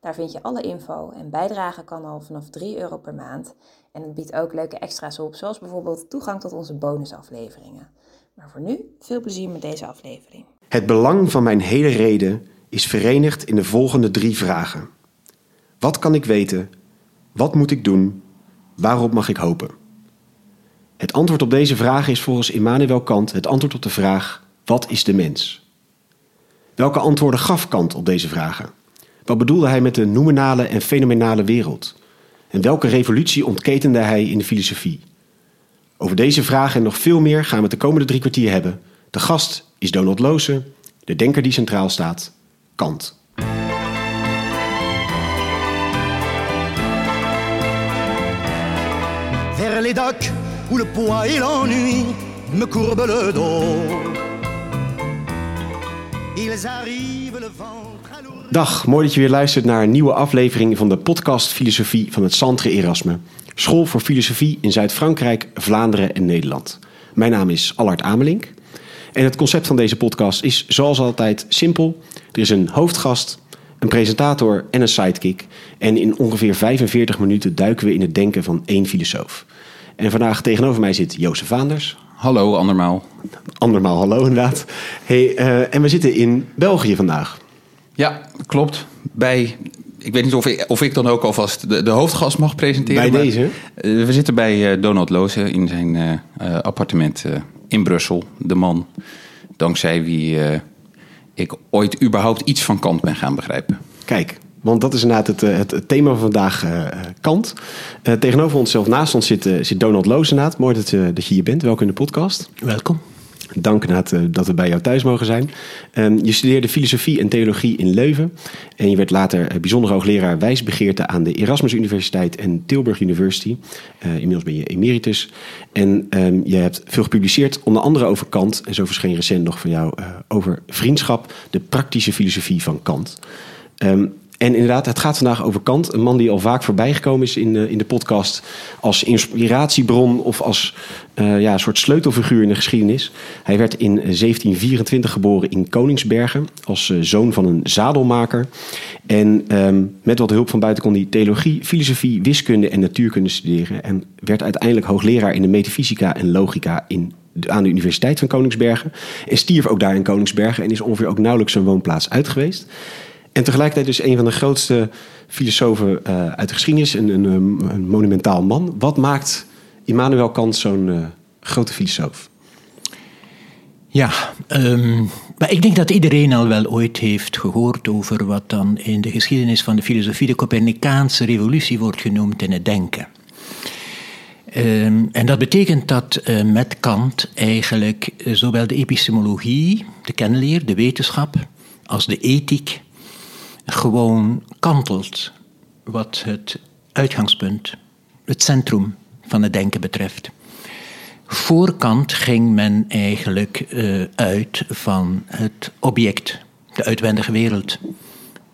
Daar vind je alle info en bijdragen kan al vanaf 3 euro per maand. En het biedt ook leuke extra's op, zoals bijvoorbeeld toegang tot onze bonusafleveringen. Maar voor nu, veel plezier met deze aflevering. Het belang van mijn hele reden is verenigd in de volgende drie vragen. Wat kan ik weten? Wat moet ik doen? Waarop mag ik hopen? Het antwoord op deze vraag is volgens Immanuel Kant het antwoord op de vraag: wat is de mens? Welke antwoorden gaf Kant op deze vragen? Wat bedoelde hij met de nominale en fenomenale wereld? En welke revolutie ontketende hij in de filosofie? Over deze vragen en nog veel meer gaan we het de komende drie kwartier hebben. De gast is Donald Loose, de denker die centraal staat, Kant. Vers où le poids et l'ennui me le dos. Dag, mooi dat je weer luistert naar een nieuwe aflevering van de podcast Filosofie van het Centre Erasme. School voor Filosofie in Zuid-Frankrijk, Vlaanderen en Nederland. Mijn naam is Allard Amelink. En het concept van deze podcast is zoals altijd simpel. Er is een hoofdgast, een presentator en een sidekick. En in ongeveer 45 minuten duiken we in het denken van één filosoof. En vandaag tegenover mij zit Jozef Vaanders. Hallo, andermaal. Andermaal hallo inderdaad. Hey, eh, en we zitten in België vandaag. Ja, klopt. Bij, ik weet niet of ik, of ik dan ook alvast de, de hoofdgast mag presenteren. Bij maar, deze? eh, we zitten bij eh, Donald Loze in zijn eh, appartement eh, in Brussel. De man dankzij wie eh, ik ooit überhaupt iets van Kant ben gaan begrijpen. Kijk, want dat is inderdaad het, het, het thema van vandaag, Kant. Eh, tegenover onszelf, naast ons zit, eh, zit Donald Loos inderdaad. Mooi dat, dat je hier bent. Welkom in de podcast. Welkom. Dank eh, dat we bij jou thuis mogen zijn. Ehm, je studeerde filosofie en theologie in Leuven. En je werd later eh, bijzonder hoogleraar wijsbegeerte aan de Erasmus Universiteit en Tilburg University. Eh, inmiddels ben je emeritus. En ehm, je hebt veel gepubliceerd, onder andere over Kant. En zo verscheen recent nog van jou over vriendschap, de praktische filosofie van Kant. Ehm, en inderdaad, het gaat vandaag over Kant. Een man die al vaak voorbij gekomen is in de, in de podcast. Als inspiratiebron of als eh, ja, een soort sleutelfiguur in de geschiedenis. Hij werd in 1724 geboren in Koningsbergen. Als eh, zoon van een zadelmaker. En ehm, met wat hulp van buiten kon hij theologie, filosofie, wiskunde en natuurkunde studeren. En werd uiteindelijk hoogleraar in de metafysica en logica in aan de Universiteit van Koningsbergen. En stierf ook daar in Koningsbergen. En is ongeveer ook nauwelijks zijn woonplaats uit geweest. En tegelijkertijd dus een van de grootste filosofen eh, uit de geschiedenis. Een, een, een monumentaal man. Wat maakt Immanuel Kant zo'n eh, grote filosoof? Ja, ehm, maar ik denk dat iedereen al wel ooit heeft gehoord over wat dan in de geschiedenis van de filosofie de Copernicaanse revolutie wordt genoemd in het denken. Ehm, en dat betekent dat eh, met Kant eigenlijk zowel de epistemologie, de kennenleer, de wetenschap, als de ethiek gewoon kantelt wat het uitgangspunt, het centrum van het denken betreft. Voor Kant ging men eigenlijk eh, uit van het object, de uitwendige wereld.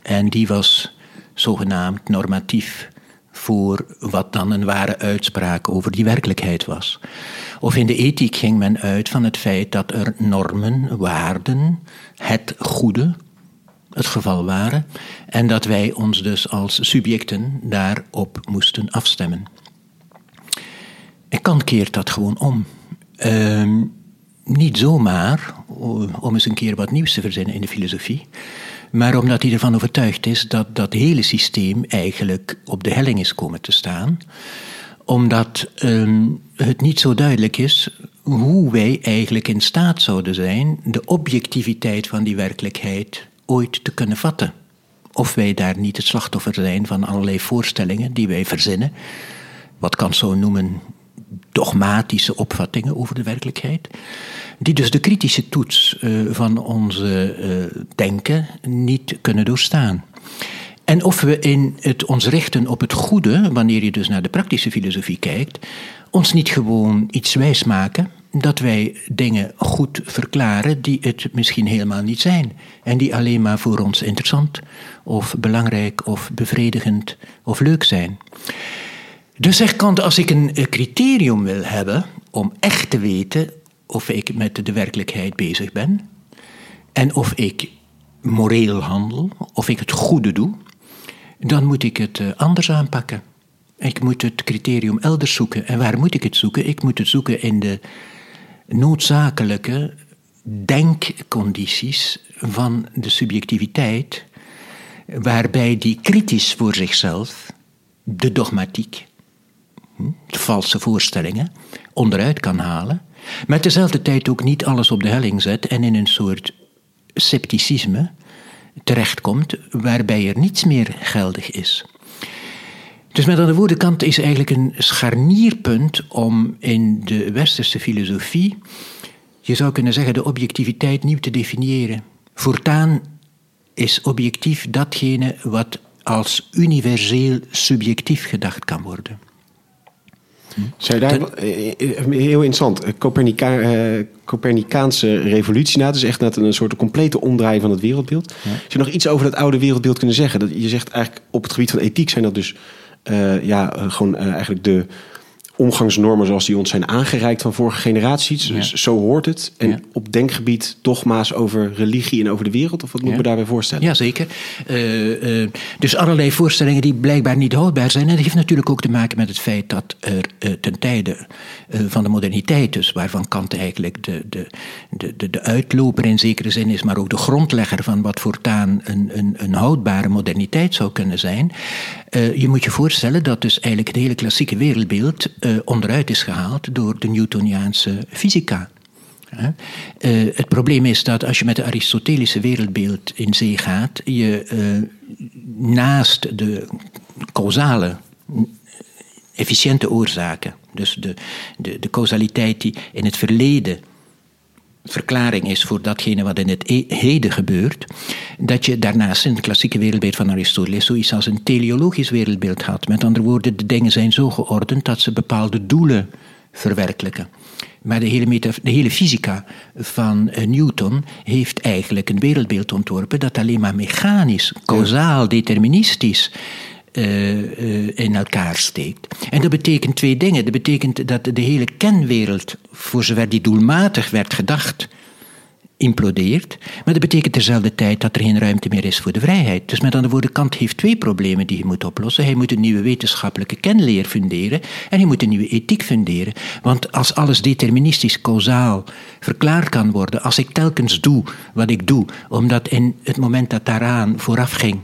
En die was zogenaamd normatief voor wat dan een ware uitspraak over die werkelijkheid was. Of in de ethiek ging men uit van het feit dat er normen, waarden, het goede, het geval waren, en dat wij ons dus als subjecten daarop moesten afstemmen. En Kant keert dat gewoon om. Ehm, niet zomaar o- om eens een keer wat nieuws te verzinnen in de filosofie, maar omdat hij ervan overtuigd is dat dat hele systeem eigenlijk op de helling is komen te staan, omdat ehm, het niet zo duidelijk is hoe wij eigenlijk in staat zouden zijn de objectiviteit van die werkelijkheid ooit te kunnen vatten. Of wij daar niet het slachtoffer zijn van allerlei voorstellingen die wij verzinnen, wat kan zo noemen dogmatische opvattingen over de werkelijkheid, die dus de kritische toets eh, van onze eh, denken niet kunnen doorstaan. En of we in het ons richten op het goede, wanneer je dus naar de praktische filosofie kijkt, ons niet gewoon iets wijs maken dat wij dingen goed verklaren die het misschien helemaal niet zijn. En die alleen maar voor ons interessant of belangrijk of bevredigend of leuk zijn. Dus zegt Kant, als ik een criterium wil hebben om echt te weten of ik met de werkelijkheid bezig ben en of ik moreel handel, of ik het goede doe, dan moet ik het eh, anders aanpakken. Ik moet het criterium elders zoeken. En waar moet ik het zoeken? Ik moet het zoeken in de noodzakelijke denkcondities van de subjectiviteit, waarbij die kritisch voor zichzelf de dogmatiek, hm, de valse voorstellingen, onderuit kan halen, maar tezelfde tijd ook niet alles op de helling zet en in een soort scepticisme terechtkomt, waarbij er niets meer geldig is. Dus met andere woorden, Kant is eigenlijk een scharnierpunt om in de westerse filosofie, je zou kunnen zeggen, de objectiviteit nieuw te definiëren. Voortaan is objectief datgene wat als universeel subjectief gedacht kan worden. Zou je daar, eh, eh, heel interessant, eh, Copernica, uh, Copernicaanse revolutie na, dus echt net een soort complete omdraai van het wereldbeeld. Ja. Zou je nog iets over dat oude wereldbeeld kunnen zeggen? Dat, je zegt eigenlijk op het gebied van ethiek zijn dat dus ja, gewoon uh, eigenlijk de omgangsnormen zoals die ons zijn aangereikt van vorige generaties. Dus zo hoort het. En op denkgebied dogma's over religie en over de wereld? Of wat moet ja. me daarbij voorstellen? Jazeker. Uh, uh, dus allerlei voorstellingen die blijkbaar niet houdbaar zijn. En dat heeft natuurlijk ook te maken met het feit dat er uh, ten tijde van de moderniteit, dus waarvan Kant eigenlijk de, de, de, de, uitloper in zekere zin is, maar ook de grondlegger van wat voortaan een, een, een houdbare moderniteit zou kunnen zijn. je moet je voorstellen dat dus eigenlijk het hele klassieke wereldbeeld uh, onderuit is gehaald door de Newtoniaanse fysica. Uh, het probleem is dat als je met het Aristotelische wereldbeeld in zee gaat, je uh, naast de causale, efficiënte oorzaken, dus de, de, de causaliteit die in het verleden verklaring is voor datgene wat in het heden gebeurt, dat je daarnaast in het klassieke wereldbeeld van Aristoteles zoiets als een teleologisch wereldbeeld had. Met andere woorden, de dingen zijn zo geordend dat ze bepaalde doelen verwerkelijken. Maar de hele, de hele fysica van uh, Newton heeft eigenlijk een wereldbeeld ontworpen dat alleen maar mechanisch, causaal, deterministisch in elkaar steekt. En dat betekent twee dingen. Dat betekent dat de hele kenwereld, voor zover die doelmatig werd gedacht, implodeert. Maar dat betekent tezelfde tijd dat er geen ruimte meer is voor de vrijheid. Dus met andere woorden, Kant heeft twee problemen die hij moet oplossen. Hij moet een nieuwe wetenschappelijke kenleer funderen en hij moet een nieuwe ethiek funderen. Want als alles deterministisch, causaal verklaard kan worden, als ik telkens doe wat ik doe, omdat in het moment dat daaraan vooraf ging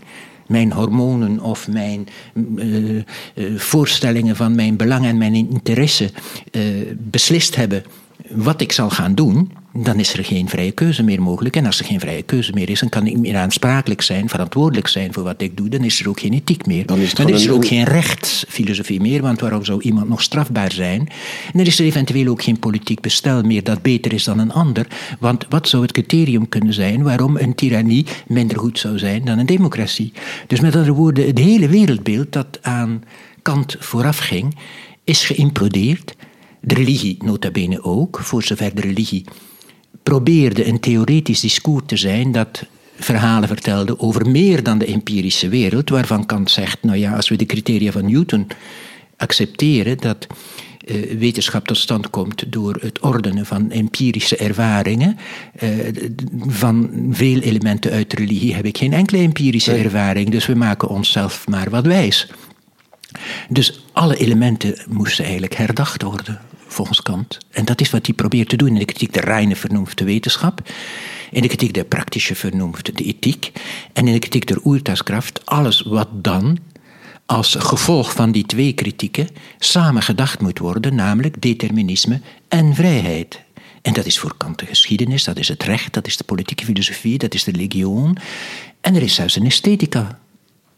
mijn hormonen of mijn uh, uh, voorstellingen van mijn belang en mijn interesse uh, beslist hebben wat ik zal gaan doen, dan is er geen vrije keuze meer mogelijk. En als er geen vrije keuze meer is, dan kan ik meer aansprakelijk zijn, verantwoordelijk zijn voor wat ik doe. Dan is er ook geen ethiek meer. Dan is, dan is er ook geen rechtsfilosofie meer, want waarom zou iemand nog strafbaar zijn? En dan is er eventueel ook geen politiek bestel meer dat beter is dan een ander. Want wat zou het criterium kunnen zijn waarom een tirannie minder goed zou zijn dan een democratie? Dus met andere woorden, het hele wereldbeeld dat aan Kant vooraf ging, is geïmplodeerd. De religie, nota bene ook, voor zover de religie probeerde een theoretisch discours te zijn dat verhalen vertelde over meer dan de empirische wereld, waarvan Kant zegt, nou ja, als we de criteria van Newton accepteren, dat uh, wetenschap tot stand komt door het ordenen van empirische ervaringen. Uh, van veel elementen uit religie heb ik geen enkele empirische ervaring, dus we maken onszelf maar wat wijs. Dus alle elementen moesten eigenlijk herdacht worden volgens Kant. En dat is wat hij probeert te doen. In de kritiek de reine vernoemt de wetenschap. In de kritiek de praktische vernoemt de ethiek. En in de kritiek der oertaskracht alles wat dan als gevolg van die twee kritieken samen gedacht moet worden, namelijk determinisme en vrijheid. En dat is voor Kant de geschiedenis, dat is het recht, dat is de politieke filosofie, dat is de legioen. En er is zelfs een esthetica.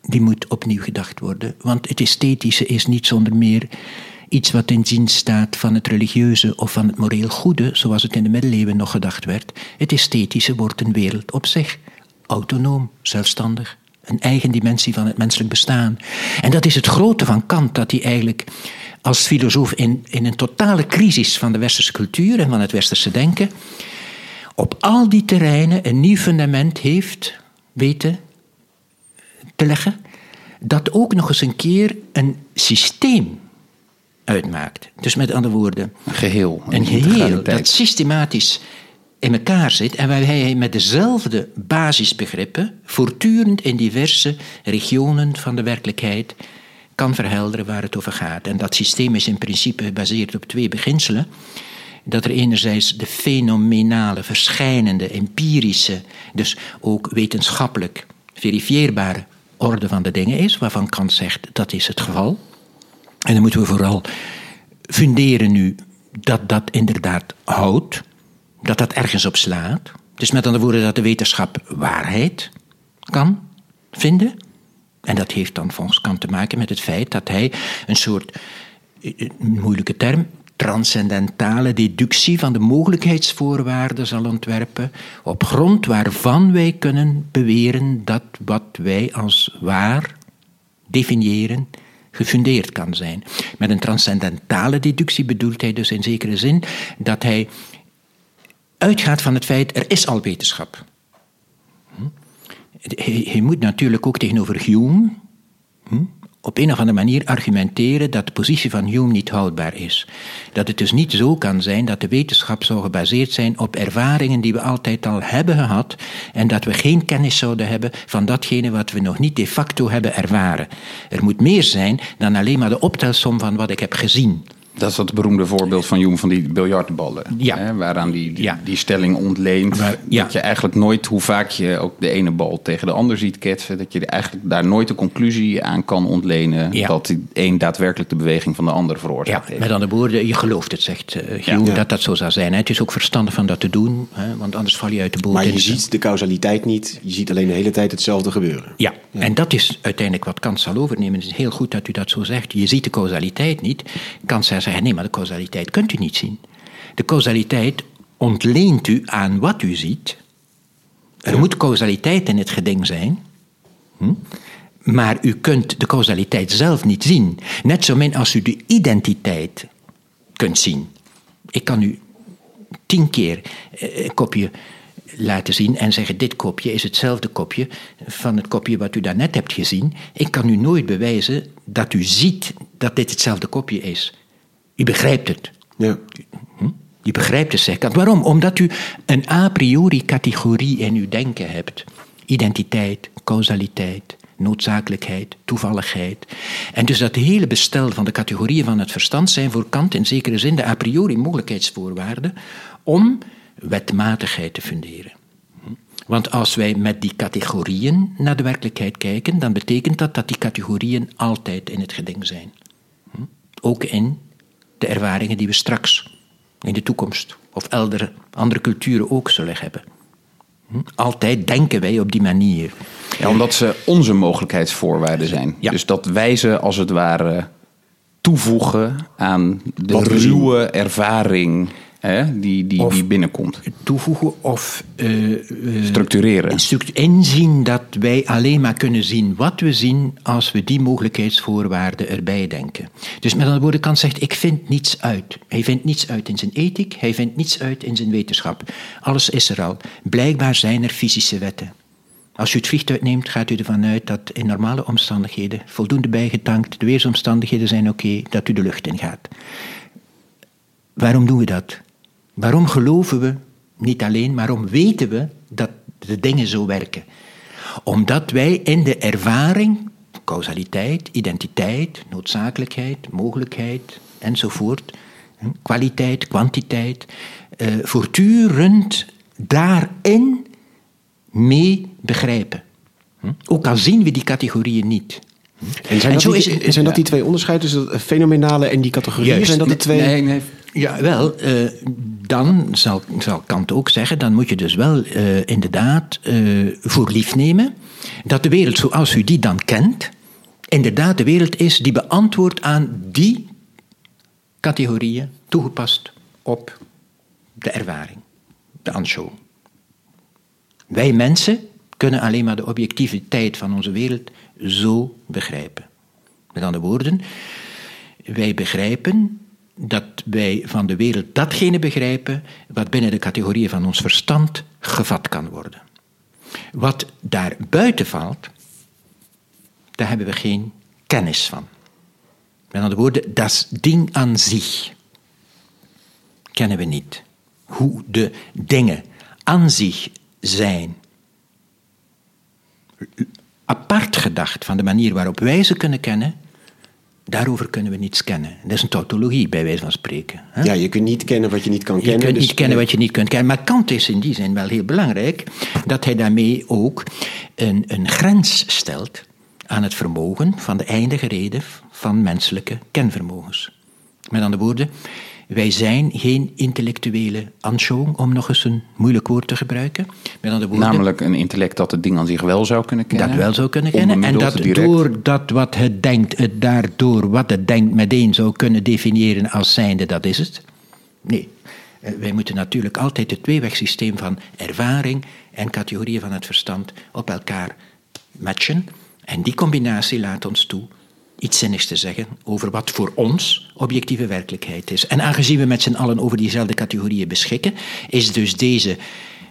Die moet opnieuw gedacht worden. Want het esthetische is niet zonder meer iets wat in dienst staat van het religieuze of van het moreel goede, zoals het in de middeleeuwen nog gedacht werd. Het esthetische wordt een wereld op zich, autonoom, zelfstandig, een eigen dimensie van het menselijk bestaan. En dat is het grote van Kant, dat hij eigenlijk als filosoof in, in een totale crisis van de westerse cultuur en van het westerse denken, op al die terreinen een nieuw fundament heeft weten te leggen, dat ook nog eens een keer een systeem uitmaakt. Dus met andere woorden, Een geheel. een geheel dat systematisch in elkaar zit en waar hij met dezelfde basisbegrippen voortdurend in diverse regionen van de werkelijkheid kan verhelderen waar het over gaat. En dat systeem is in principe gebaseerd op twee beginselen. Dat er enerzijds de fenomenale, verschijnende, empirische, dus ook wetenschappelijk verifieerbare orde van de dingen is, waarvan Kant zegt dat is het geval. En dan moeten we vooral funderen nu dat dat inderdaad houdt, dat dat ergens op slaat. Dus met andere woorden dat de wetenschap waarheid kan vinden. En dat heeft dan volgens Kant te maken met het feit dat hij een soort, eh, een moeilijke term, transcendentale deductie van de mogelijkheidsvoorwaarden zal ontwerpen, op grond waarvan wij kunnen beweren dat wat wij als waar definiëren gefundeerd kan zijn. Met een transcendentale deductie bedoelt hij dus in zekere zin dat hij uitgaat van het feit er is al wetenschap. Hm? Hij, hij moet natuurlijk ook tegenover Hume hm, op een of andere manier argumenteren dat de positie van Hume niet houdbaar is. Dat het dus niet zo kan zijn dat de wetenschap zou gebaseerd zijn op ervaringen die we altijd al hebben gehad en dat we geen kennis zouden hebben van datgene wat we nog niet de facto hebben ervaren. Er moet meer zijn dan alleen maar de optelsom van wat ik heb gezien. Dat is dat beroemde voorbeeld van Jung van die biljartballen. Ja. Hè, waaraan die, die, Ja. die stelling ontleent. Ja. Dat je eigenlijk nooit, hoe vaak je ook de ene bal tegen de ander ziet ketsen, dat je eigenlijk daar nooit de conclusie aan kan ontlenen Ja. dat die een daadwerkelijk de beweging van de ander Ja, veroorzaakt heeft. met andere woorden, je gelooft het, zegt eh, Hume, Ja. dat dat zo zou zijn. hè. Het is ook verstandig van dat te doen, hè, want anders val je uit de boot. Maar je de- ziet de causaliteit niet. Je ziet alleen de hele tijd hetzelfde gebeuren. Ja, en dat is uiteindelijk wat Kant zal overnemen. Het is heel goed dat u dat zo zegt. Je ziet de causaliteit niet. Kant zal zeggen, nee, maar de causaliteit kunt u niet zien. De causaliteit ontleent u aan wat u ziet. Er moet causaliteit in het geding zijn. Hm? Maar u kunt de causaliteit zelf niet zien. Net zo min als u de identiteit kunt zien. Ik kan u tien keer eh, een kopje laten zien en zeggen: Dit kopje is hetzelfde kopje van het kopje wat u daarnet hebt gezien. Ik kan u nooit bewijzen dat u ziet dat dit hetzelfde kopje is. U begrijpt het. Ja. Hm? Je begrijpt het, zegt Kant. Waarom? Omdat u een a priori categorie in uw denken hebt. Identiteit, causaliteit, noodzakelijkheid, toevalligheid. En dus dat hele bestel van de categorieën van het verstand zijn voor Kant in zekere zin de a priori mogelijkheidsvoorwaarden om wetmatigheid te funderen. Hm? Want als wij met die categorieën naar de werkelijkheid kijken, dan betekent dat dat die categorieën altijd in het geding zijn. Hm? Ook in de ervaringen die we straks in de toekomst of eldere andere culturen ook zullen hebben. Hm? Altijd denken wij op die manier. Ja, omdat ze onze mogelijkheidsvoorwaarden zijn. Ja. Dus dat wij ze als het ware toevoegen aan de Wat ruwe ervaring hè, die, die, Of- die binnenkomt. Toevoegen of eh, eh, Structureren. inzien dat wij alleen maar kunnen zien wat we zien als we die mogelijkheidsvoorwaarden erbij denken. Dus met andere woorden, Kant zegt, ik vind niets uit. Hij vindt niets uit in zijn ethiek, hij vindt niets uit in zijn wetenschap. Alles is er al. Blijkbaar zijn er fysische wetten. Als u het vliegtuig neemt, gaat u ervan uit dat in normale omstandigheden, voldoende bijgetankt, de weersomstandigheden zijn oké, dat u de lucht in gaat. Waarom doen we dat? Waarom geloven we niet alleen, maar waarom weten we dat de dingen zo werken? Omdat wij in de ervaring, causaliteit, identiteit, noodzakelijkheid, mogelijkheid enzovoort, kwaliteit, kwantiteit, eh, voortdurend daarin mee begrijpen. Ook al zien we die categorieën niet. En zijn, En dat, is die, het- zijn dat die twee onderscheiden tussen dat fenomenale en die categorieën? Juist. Zijn dat de twee? Nee, nee. Ja, wel, eh, dan zal, zal Kant ook zeggen, dan moet je dus wel eh, inderdaad eh, voor lief nemen dat de wereld zoals u die dan kent, inderdaad de wereld is die beantwoordt aan die categorieën toegepast op de ervaring, de anschauung. Wij mensen kunnen alleen maar de objectiviteit van onze wereld zo begrijpen. Met andere woorden, wij begrijpen dat wij van de wereld datgene begrijpen wat binnen de categorieën van ons verstand gevat kan worden. Wat daar buiten valt, daar hebben we geen kennis van. Met andere woorden, dat ding aan zich kennen we niet. Hoe de dingen aan zich zijn. Apart gedacht van de manier waarop wij ze kunnen kennen, daarover kunnen we niets kennen. Dat is een tautologie, bij wijze van spreken. Hè? Ja, je kunt niet kennen wat je niet kan kennen. Je kunt dus niet kennen wat je niet kunt kennen. Maar Kant is in die zin wel heel belangrijk dat hij daarmee ook een, een grens stelt aan het vermogen van de eindige reden van menselijke kenvermogens. Met andere woorden, wij zijn geen intellectuele anchoong, om nog eens een moeilijk woord te gebruiken. Met andere woorden, Namelijk een intellect dat het ding aan zich wel zou kunnen kennen. Dat wel zou kunnen kennen. En dat door dat wat het denkt, het daardoor wat het denkt meteen zou kunnen definiëren als zijnde, dat is het. Nee. Eh, wij moeten natuurlijk altijd het tweewegsysteem van ervaring en categorieën van het verstand op elkaar matchen. En die combinatie laat ons toe iets zinnigs te zeggen over wat voor ons objectieve werkelijkheid is. En aangezien we met z'n allen over diezelfde categorieën beschikken, is dus deze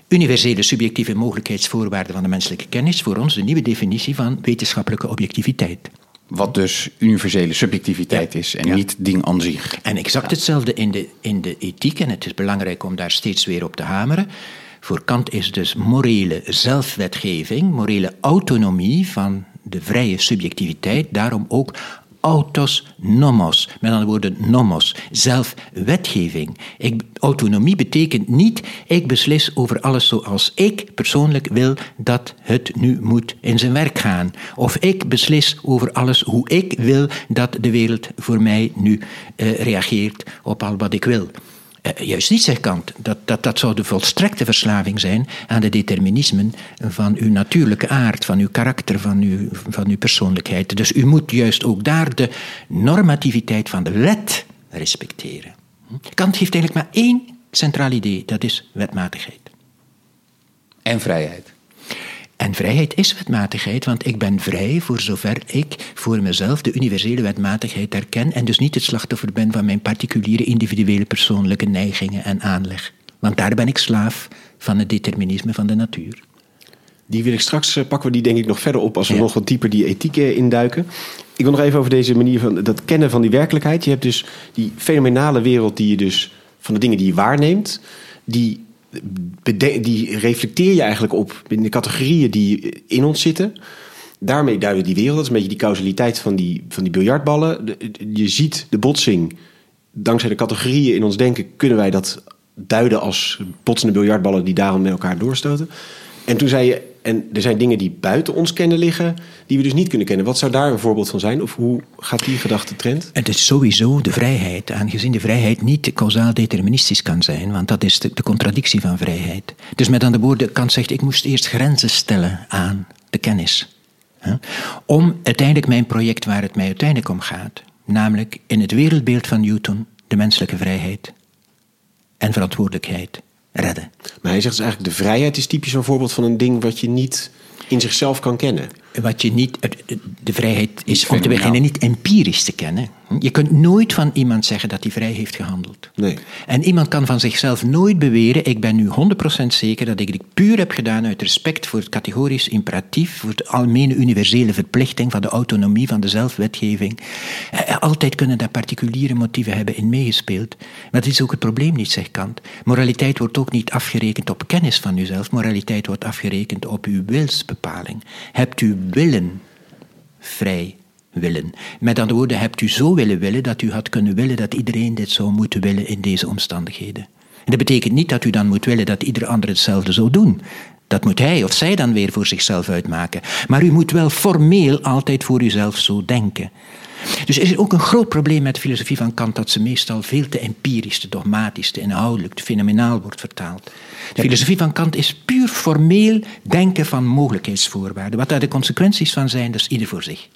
universele subjectieve mogelijkheidsvoorwaarde van de menselijke kennis voor ons de nieuwe definitie van wetenschappelijke objectiviteit. Wat dus universele subjectiviteit is en niet ding aan zich. En exact hetzelfde in de, in de ethiek, en het is belangrijk om daar steeds weer op te hameren. Voor Kant is dus morele zelfwetgeving, morele autonomie van de vrije subjectiviteit, daarom ook autos nomos, met andere woorden nomos, zelfwetgeving. Ik, autonomie betekent niet, ik beslis over alles zoals ik persoonlijk wil dat het nu moet in zijn werk gaan. Of ik beslis over alles hoe ik wil dat de wereld voor mij nu uh, reageert op al wat ik wil. Eh, juist niet, zegt Kant. Dat, dat, dat zou de volstrekte verslaving zijn aan de determinismen van uw natuurlijke aard, van uw karakter, van uw, van uw persoonlijkheid. Dus u moet juist ook daar de normativiteit van de wet respecteren. Kant heeft eigenlijk maar één centraal idee, dat is wetmatigheid. En vrijheid. En vrijheid is wetmatigheid, want ik ben vrij voor zover ik voor mezelf de universele wetmatigheid herken en dus niet het slachtoffer ben van mijn particuliere individuele persoonlijke neigingen en aanleg. Want daar ben ik slaaf van het determinisme van de natuur. Die wil ik straks, eh, pakken we die denk ik nog verder op als we nog wat dieper die ethiek eh, induiken. Ik wil nog even over deze manier van dat kennen van die werkelijkheid. Je hebt dus die fenomenale wereld die je dus van de dingen die je waarneemt, die die reflecteer je eigenlijk op in de categorieën die in ons zitten. Daarmee duiden die wereld. Dat is een beetje die causaliteit van die, van die biljartballen. Je ziet de botsing. Dankzij de categorieën in ons denken kunnen wij dat duiden als botsende biljartballen die daarom met elkaar doorstoten. En toen zei je, en er zijn dingen die buiten ons kennen liggen, die we dus niet kunnen kennen. Wat zou daar een voorbeeld van zijn? Of hoe gaat die gedachte trend? Het is sowieso de vrijheid, aangezien de vrijheid niet causaal deterministisch kan zijn, want dat is de, de contradictie van vrijheid. Dus met andere woorden, Kant zegt, ik moest eerst grenzen stellen aan de kennis. Hè? Om uiteindelijk mijn project waar het mij uiteindelijk om gaat, namelijk in het wereldbeeld van Newton de menselijke vrijheid en verantwoordelijkheid redden. Maar hij zegt dus eigenlijk, de vrijheid is typisch een voorbeeld van een ding wat je niet in zichzelf kan kennen. Wat je niet, de vrijheid is om te beginnen niet empirisch te kennen. Je kunt nooit van iemand zeggen dat hij vrij heeft gehandeld. Nee. En iemand kan van zichzelf nooit beweren: ik ben nu 100% zeker dat ik dit puur heb gedaan uit respect voor het categorisch imperatief, voor de algemene universele verplichting van de autonomie van de zelfwetgeving. Eh, altijd kunnen daar particuliere motieven hebben in meegespeeld. Maar dat is ook het probleem niet, zegt Kant. Moraliteit wordt ook niet afgerekend op kennis van uzelf. Moraliteit wordt afgerekend op uw wilsbepaling. Hebt u willen vrij willen. Met andere woorden, hebt u zo willen willen dat u had kunnen willen dat iedereen dit zou moeten willen in deze omstandigheden. En dat betekent niet dat u dan moet willen dat ieder ander hetzelfde zou doen. Dat moet hij of zij dan weer voor zichzelf uitmaken. Maar u moet wel formeel altijd voor uzelf zo denken. Dus is er ook een groot probleem met de filosofie van Kant dat ze meestal veel te empirisch, te dogmatisch, te inhoudelijk, te fenomenaal wordt vertaald. De filosofie van Kant is puur formeel denken van mogelijkheidsvoorwaarden. Wat daar de consequenties van zijn, dat is ieder voor zich.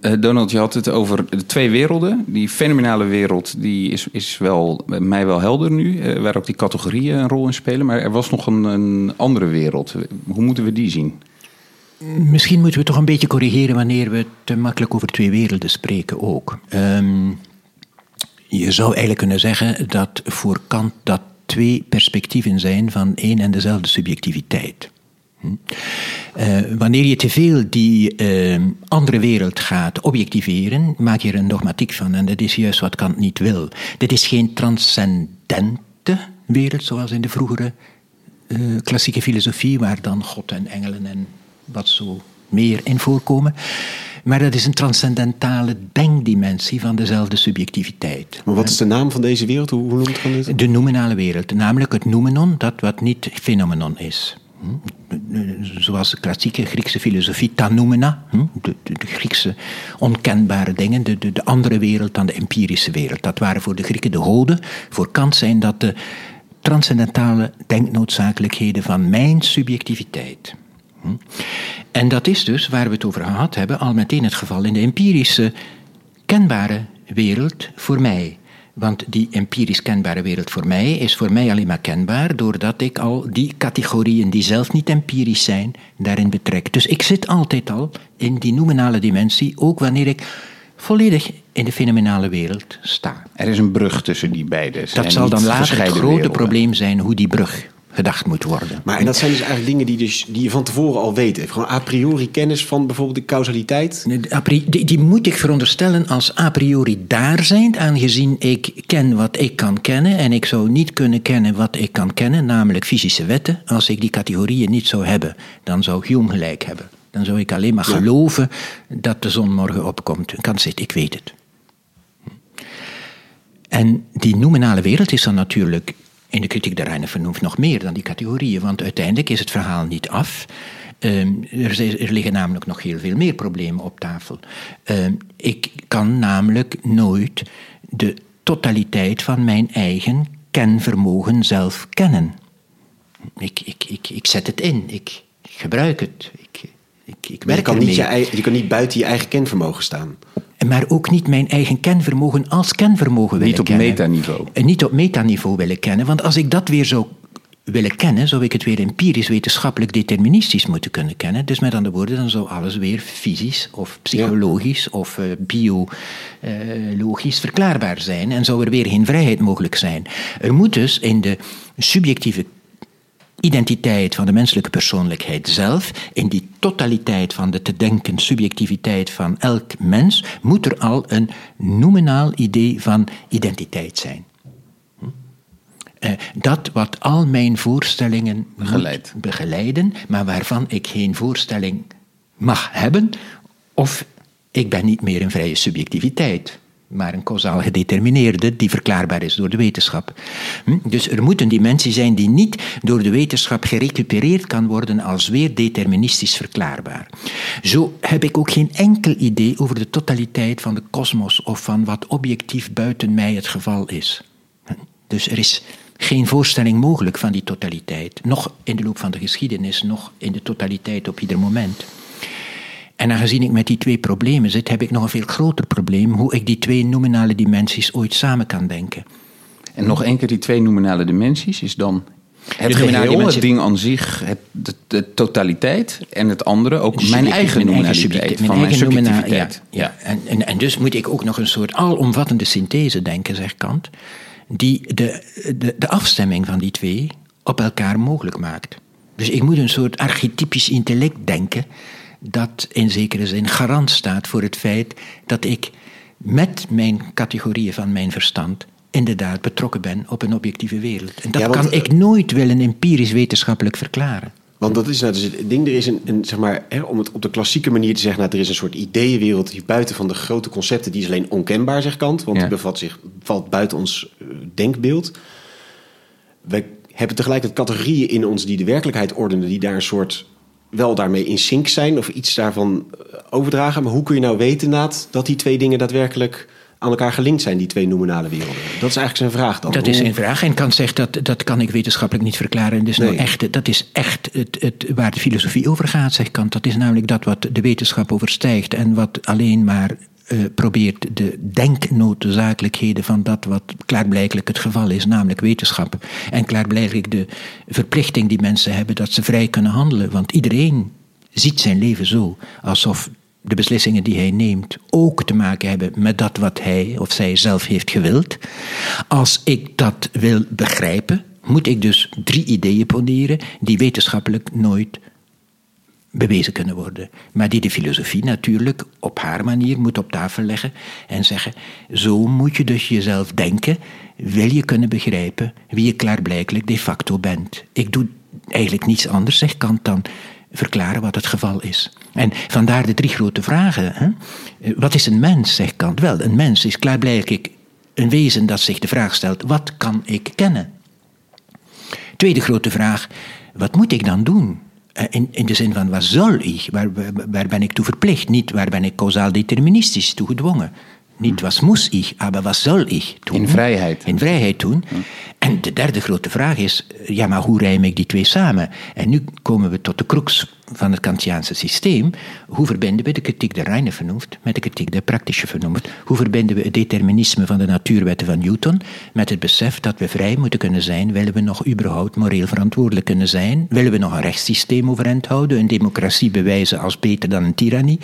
Eh, Donald, je had het over de twee werelden. Die fenomenale wereld die is, is wel, mij wel helder nu, eh, waar ook die categorieën een rol in spelen. Maar er was nog een, een andere wereld. Hoe moeten we die zien? Misschien moeten we toch een beetje corrigeren wanneer we te makkelijk over twee werelden spreken ook. Ehm, je zou eigenlijk kunnen zeggen dat voor Kant dat twee perspectieven zijn van één en dezelfde subjectiviteit. Hm? Eh, wanneer je te veel die eh, andere wereld gaat objectiveren, maak je er een dogmatiek van. En dat is juist wat Kant niet wil. Dit is geen transcendente wereld, zoals in de vroegere uh, klassieke filosofie, waar dan God en engelen en wat zo meer in voorkomen. Maar dat is een transcendentale denkdimensie van dezelfde subjectiviteit. Maar wat is de naam van deze wereld? Hoe, hoe noemt het? De nominale wereld, namelijk het noumenon, dat wat niet phenomenon is. Zoals de klassieke Griekse filosofie, ta noumena, de, de, de, Griekse onkenbare dingen, de, de, de andere wereld dan de empirische wereld. Dat waren voor de Grieken de goden. Voor Kant zijn dat de transcendentale denknoodzakelijkheden van mijn subjectiviteit. En dat is dus, waar we het over gehad hebben, al meteen het geval in de empirische kenbare wereld voor mij. Want die empirisch kenbare wereld voor mij is voor mij alleen maar kenbaar doordat ik al die categorieën die zelf niet empirisch zijn, daarin betrek. Dus ik zit altijd al in die nominale dimensie, ook wanneer ik volledig in de fenomenale wereld sta. Er is een brug tussen die beide. Dat zal dan later het grote probleem zijn hoe die brug gedacht moet worden. Maar en dat zijn dus eigenlijk dingen die, dus, die je van tevoren al weet. Gewoon a priori kennis van bijvoorbeeld de causaliteit? Die, die moet ik veronderstellen als a priori daar zijn, aangezien ik ken wat ik kan kennen en ik zou niet kunnen kennen wat ik kan kennen, namelijk fysische wetten. Als ik die categorieën niet zou hebben, dan zou Hume gelijk hebben. Dan zou ik alleen maar geloven dat de zon morgen opkomt. Een kans zit, ik weet het. En die nominale wereld is dan natuurlijk in de kritiek der Reine vernoemt nog meer dan die categorieën, want uiteindelijk is het verhaal niet af. Um, er, er, liggen namelijk nog heel veel meer problemen op tafel. Um, ik kan namelijk nooit de totaliteit van mijn eigen kenvermogen zelf kennen. Ik, ik, ik, ik zet het in, ik gebruik het, ik, ik, ik werk je kan, niet je, je kan niet buiten je eigen kenvermogen staan. Maar ook niet mijn eigen kenvermogen als kenvermogen willen niet op kennen. metaniveau. En niet op metaniveau willen kennen. Want als ik dat weer zou willen kennen, zou ik het weer empirisch, wetenschappelijk, deterministisch moeten kunnen kennen. Dus met andere woorden, dan zou alles weer fysisch of psychologisch ja. of uh, biologisch verklaarbaar zijn. En zou er weer geen vrijheid mogelijk zijn. Er moet dus in de subjectieve identiteit van de menselijke persoonlijkheid zelf, in die totaliteit van de te denken subjectiviteit van elk mens, moet er al een nominaal idee van identiteit zijn. Uh, dat wat al mijn voorstellingen Begeleid. begeleiden, maar waarvan ik geen voorstelling mag hebben, of ik ben niet meer een vrije subjectiviteit maar een causaal gedetermineerde die verklaarbaar is door de wetenschap. Dus er moet een dimensie zijn die niet door de wetenschap gerecupereerd kan worden als weer deterministisch verklaarbaar. Zo heb ik ook geen enkel idee over de totaliteit van de kosmos of van wat objectief buiten mij het geval is. Dus er is geen voorstelling mogelijk van die totaliteit, nog in de loop van de geschiedenis, nog in de totaliteit op ieder moment. En aangezien ik met die twee problemen zit, heb ik nog een veel groter probleem hoe ik die twee nominale dimensies ooit samen kan denken. En nog één keer die twee nominale dimensies is dan het geheel, het ding aan zich, het, de, de totaliteit en het andere ook mijn eigen nominaliteit mijn eigen subjectiviteit. Ja, ja. En, en, en dus moet ik ook nog een soort alomvattende synthese denken, zegt Kant, die de, de, de afstemming van die twee op elkaar mogelijk maakt. Dus ik moet een soort archetypisch intellect denken dat in zekere zin garant staat voor het feit dat ik met mijn categorieën van mijn verstand inderdaad betrokken ben op een objectieve wereld. En dat Ja, want, kan ik nooit willen empirisch wetenschappelijk verklaren. Want dat is nou dus het ding, er is een, een zeg maar, hè, om het op de klassieke manier te zeggen, nou, er is een soort ideeënwereld die buiten van de grote concepten, die is alleen onkenbaar, zegt Kant, want Ja. die bevat zich, valt buiten ons eh, denkbeeld. We hebben tegelijkertijd categorieën in ons die de werkelijkheid ordenen, die daar een soort wel daarmee in sync zijn of iets daarvan eh, overdragen. Maar hoe kun je nou weten Naat, dat die twee dingen daadwerkelijk aan elkaar gelinkt zijn, die twee nominale werelden? Dat is eigenlijk zijn vraag dan. Dat is zijn vraag. En Kant zegt dat dat kan ik wetenschappelijk niet verklaren. Dus nou echt, dat is echt het, het, waar de filosofie over gaat, zegt Kant. Dat is namelijk dat wat de wetenschap overstijgt en wat alleen maar eh, probeert de denknoodzakelijkheden van dat wat klaarblijkelijk het geval is, namelijk wetenschap. En klaarblijkelijk de verplichting die mensen hebben dat ze vrij kunnen handelen. Want iedereen ziet zijn leven zo, alsof de beslissingen die hij neemt ook te maken hebben met dat wat hij of zij zelf heeft gewild. Als ik dat wil begrijpen, moet ik dus drie ideeën poneren die wetenschappelijk nooit bewezen kunnen worden. Maar die de filosofie natuurlijk op haar manier moet op tafel leggen en zeggen: zo moet je dus jezelf denken, wil je kunnen begrijpen wie je klaarblijkelijk de facto bent. Ik doe eigenlijk niets anders, zegt Kant dan, verklaren wat het geval is. En vandaar de drie grote vragen. Hè? Wat is een mens, zegt Kant? Wel, een mens is klaarblijkelijk een wezen dat zich de vraag stelt: wat kan ik kennen? Tweede grote vraag: wat moet ik dan doen? Eh, In, in de zin van, wat zal ik? Waar, waar, ben ik toe verplicht? Niet waar ben ik causaal deterministisch toe gedwongen? Niet wat moest ik, maar wat zal ik doen? In vrijheid. In vrijheid doen. En de derde grote vraag is, ja, maar hoe rijm ik die twee samen? En nu komen we tot de crux van het Kantiaanse systeem. Hoe verbinden we de kritiek der reine vernunft met de kritiek der praktische vernunft? Hoe verbinden we het determinisme van de natuurwetten van Newton met het besef dat we vrij moeten kunnen zijn? Willen we nog überhaupt moreel verantwoordelijk kunnen zijn? Willen we nog een rechtssysteem overeind houden? Een democratie bewijzen als beter dan een tirannie?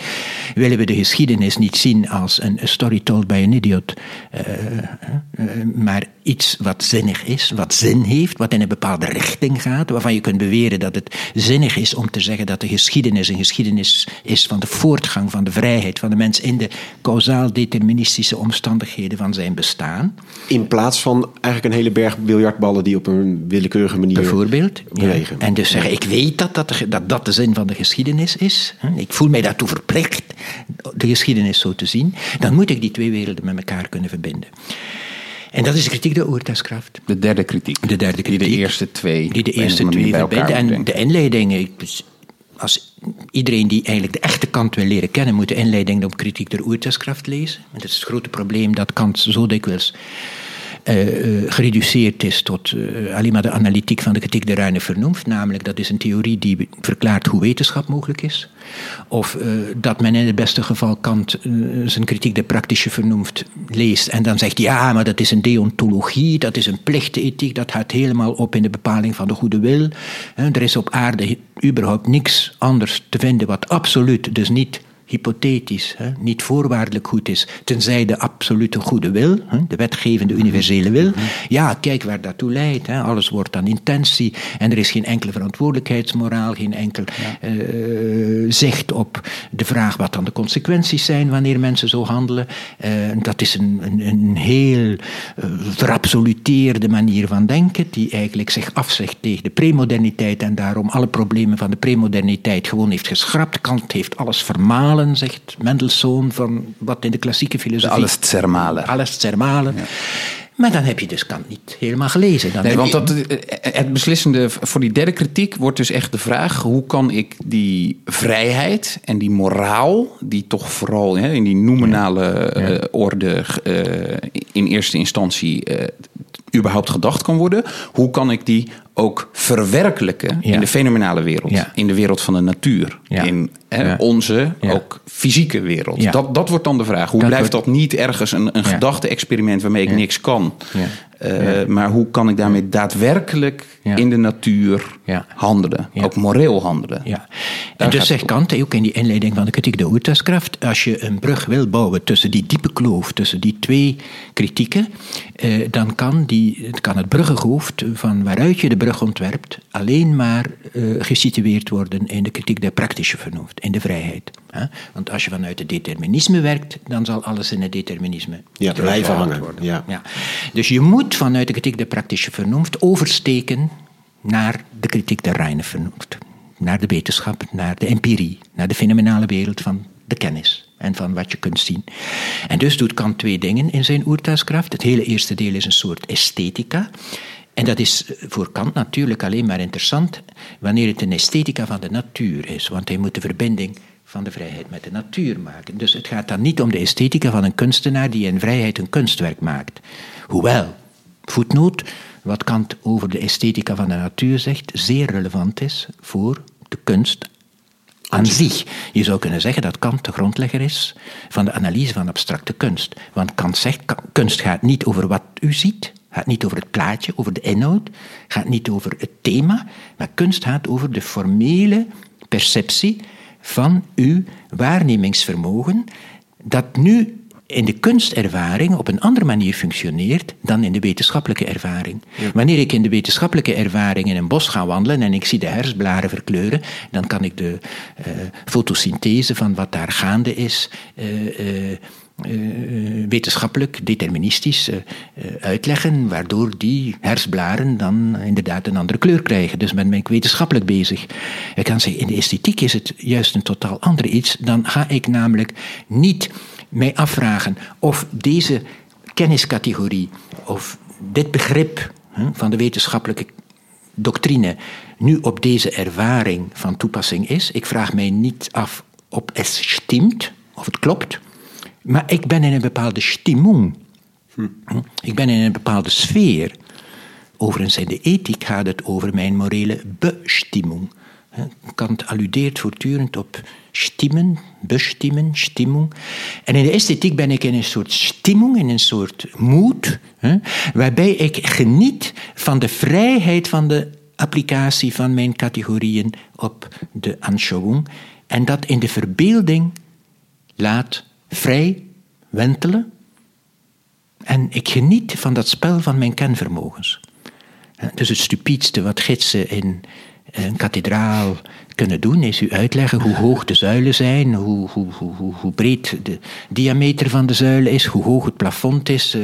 Willen we de geschiedenis niet zien als een story told by an idiot, eh, eh, maar iets wat zinnig is, wat zin heeft, wat in een bepaalde richting gaat, waarvan je kunt beweren dat het zinnig is om te zeggen dat de geschiedenis een geschiedenis is van de voortgang van de vrijheid van de mens in de causaal deterministische omstandigheden van zijn bestaan. In plaats van eigenlijk een hele berg biljartballen die op een willekeurige manier Bijvoorbeeld. Ja. En dus zeggen, ik weet dat dat, de, dat dat de zin van de geschiedenis is. Ik voel mij daartoe verplicht de geschiedenis zo te zien. Dan moet ik die twee werelden met elkaar kunnen verbinden. En dat is de kritiek der oortuigskracht. De derde kritiek. De derde Die de kritiek. eerste twee. Die de eerste twee verbinden. En de inleiding, dus als iedereen die eigenlijk de echte Kant wil leren kennen, moet de inleiding op kritiek der oortuigskracht lezen. En dat is het grote probleem dat Kant zo dikwijls eh, eh, gereduceerd is tot eh, alleen maar de analytiek van de kritiek der reine vernunft. Namelijk, dat is een theorie die verklaart hoe wetenschap mogelijk is. Of dat men in het beste geval Kant zijn kritiek der praktische vernunft leest en dan zegt, ja, maar dat is een deontologie, dat is een plichtenethiek, dat gaat helemaal op in de bepaling van de goede wil. Er is op aarde überhaupt niks anders te vinden wat absoluut, dus niet hypothetisch, hè, niet voorwaardelijk goed is, tenzij de absolute goede wil, hè, de wetgevende universele wil. Ja, kijk waar dat toe leidt. Hè. Alles wordt dan intentie en er is geen enkele verantwoordelijkheidsmoraal, geen enkel eh, zicht op de vraag wat dan de consequenties zijn wanneer mensen zo handelen. Eh, dat is een, een, een heel eh, verabsoluteerde manier van denken, die eigenlijk zich afzegt tegen de premoderniteit en daarom alle problemen van de premoderniteit gewoon heeft geschrapt. Kant heeft alles vermalen, zegt Mendelssohn, van wat in de klassieke filosofie... Alles zermalen. Alles zermalen. Maar dan heb je dus Kant niet helemaal gelezen. Dan Nee, want dat, eh, het beslissende voor die derde kritiek wordt dus echt de vraag: hoe kan ik die vrijheid en die moraal, die toch vooral hè, in die nominale eh, orde eh, in eerste instantie eh, überhaupt gedacht kan worden, hoe kan ik die ook verwerkelijken Ja. in de fenomenale wereld, Ja. in de wereld van de natuur, Ja. in hè, onze ook fysieke wereld? Dat, dat wordt dan de vraag. Hoe Dat blijft wordt- dat niet ergens een, een gedachte-experiment waarmee ik niks kan? Uh, Ja. Maar hoe kan ik daarmee daadwerkelijk in de natuur Ja. handelen? Ook moreel handelen? Ja. En dus zegt. Kant, ook in die inleiding van de kritiek de oortuigskracht, als je een brug wil bouwen tussen die diepe kloof, tussen die twee kritieken, eh, dan kan, die, het kan het bruggenhoofd van waaruit je de brug ontwerpt alleen maar eh, gesitueerd worden in de kritiek der praktische vernunft, in de vrijheid. Hè? Want als je vanuit het determinisme werkt, dan zal alles in het determinisme Ja, blijven hangen, worden. ja. Ja. Dus je moet vanuit de kritiek der praktische vernunft oversteken naar de kritiek der reine vernunft. Naar de wetenschap, naar de empirie, naar de fenomenale wereld van de kennis en van wat je kunt zien. En dus doet Kant twee dingen in zijn oertuigskracht. Het hele eerste deel is een soort esthetica. En dat is voor Kant natuurlijk alleen maar interessant wanneer het een esthetica van de natuur is. Want hij moet de verbinding van de vrijheid met de natuur maken. Dus het gaat dan niet om de esthetica van een kunstenaar die in vrijheid een kunstwerk maakt. Hoewel, voetnoot, wat Kant over de esthetica van de natuur zegt, zeer relevant is voor de kunst aan zich. Je zou kunnen zeggen dat Kant de grondlegger is van de analyse van abstracte kunst. Want Kant zegt, kunst gaat niet over wat u ziet, gaat niet over het plaatje, over de inhoud, gaat niet over het thema, maar kunst gaat over de formele perceptie van uw waarnemingsvermogen, dat nu in de kunstervaring op een andere manier functioneert dan in de wetenschappelijke ervaring. Wanneer ik in de wetenschappelijke ervaring in een bos ga wandelen en ik zie de herfstblaren verkleuren, dan kan ik de uh, fotosynthese van wat daar gaande is. Uh, uh, wetenschappelijk, deterministisch uitleggen, waardoor die herfstblaren dan inderdaad een andere kleur krijgen. Dus ben ik wetenschappelijk bezig. Ik kan zeggen, in de esthetiek is het juist een totaal ander iets. Dan ga ik namelijk niet mij afvragen of deze kenniscategorie of dit begrip van de wetenschappelijke doctrine nu op deze ervaring van toepassing is. Ik vraag mij niet af of het stimmt, of het klopt, maar ik ben in een bepaalde stimmung. Ik ben in een bepaalde sfeer. Overigens in de ethiek gaat het over mijn morele bestimmung. Kant alludeert voortdurend op stimmen, bestimmen, stimmung. En in de esthetiek ben ik in een soort stimmung, in een soort moed, waarbij ik geniet van de vrijheid van de applicatie van mijn categorieën op de Anschauung en dat in de verbeelding laat vrij wentelen. En ik geniet van dat spel van mijn kenvermogens. Dus het stupiedste wat gidsen in een kathedraal kunnen doen, is u uitleggen hoe hoog de zuilen zijn, hoe, hoe, hoe, hoe breed de diameter van de zuilen is, hoe hoog het plafond is. Uh,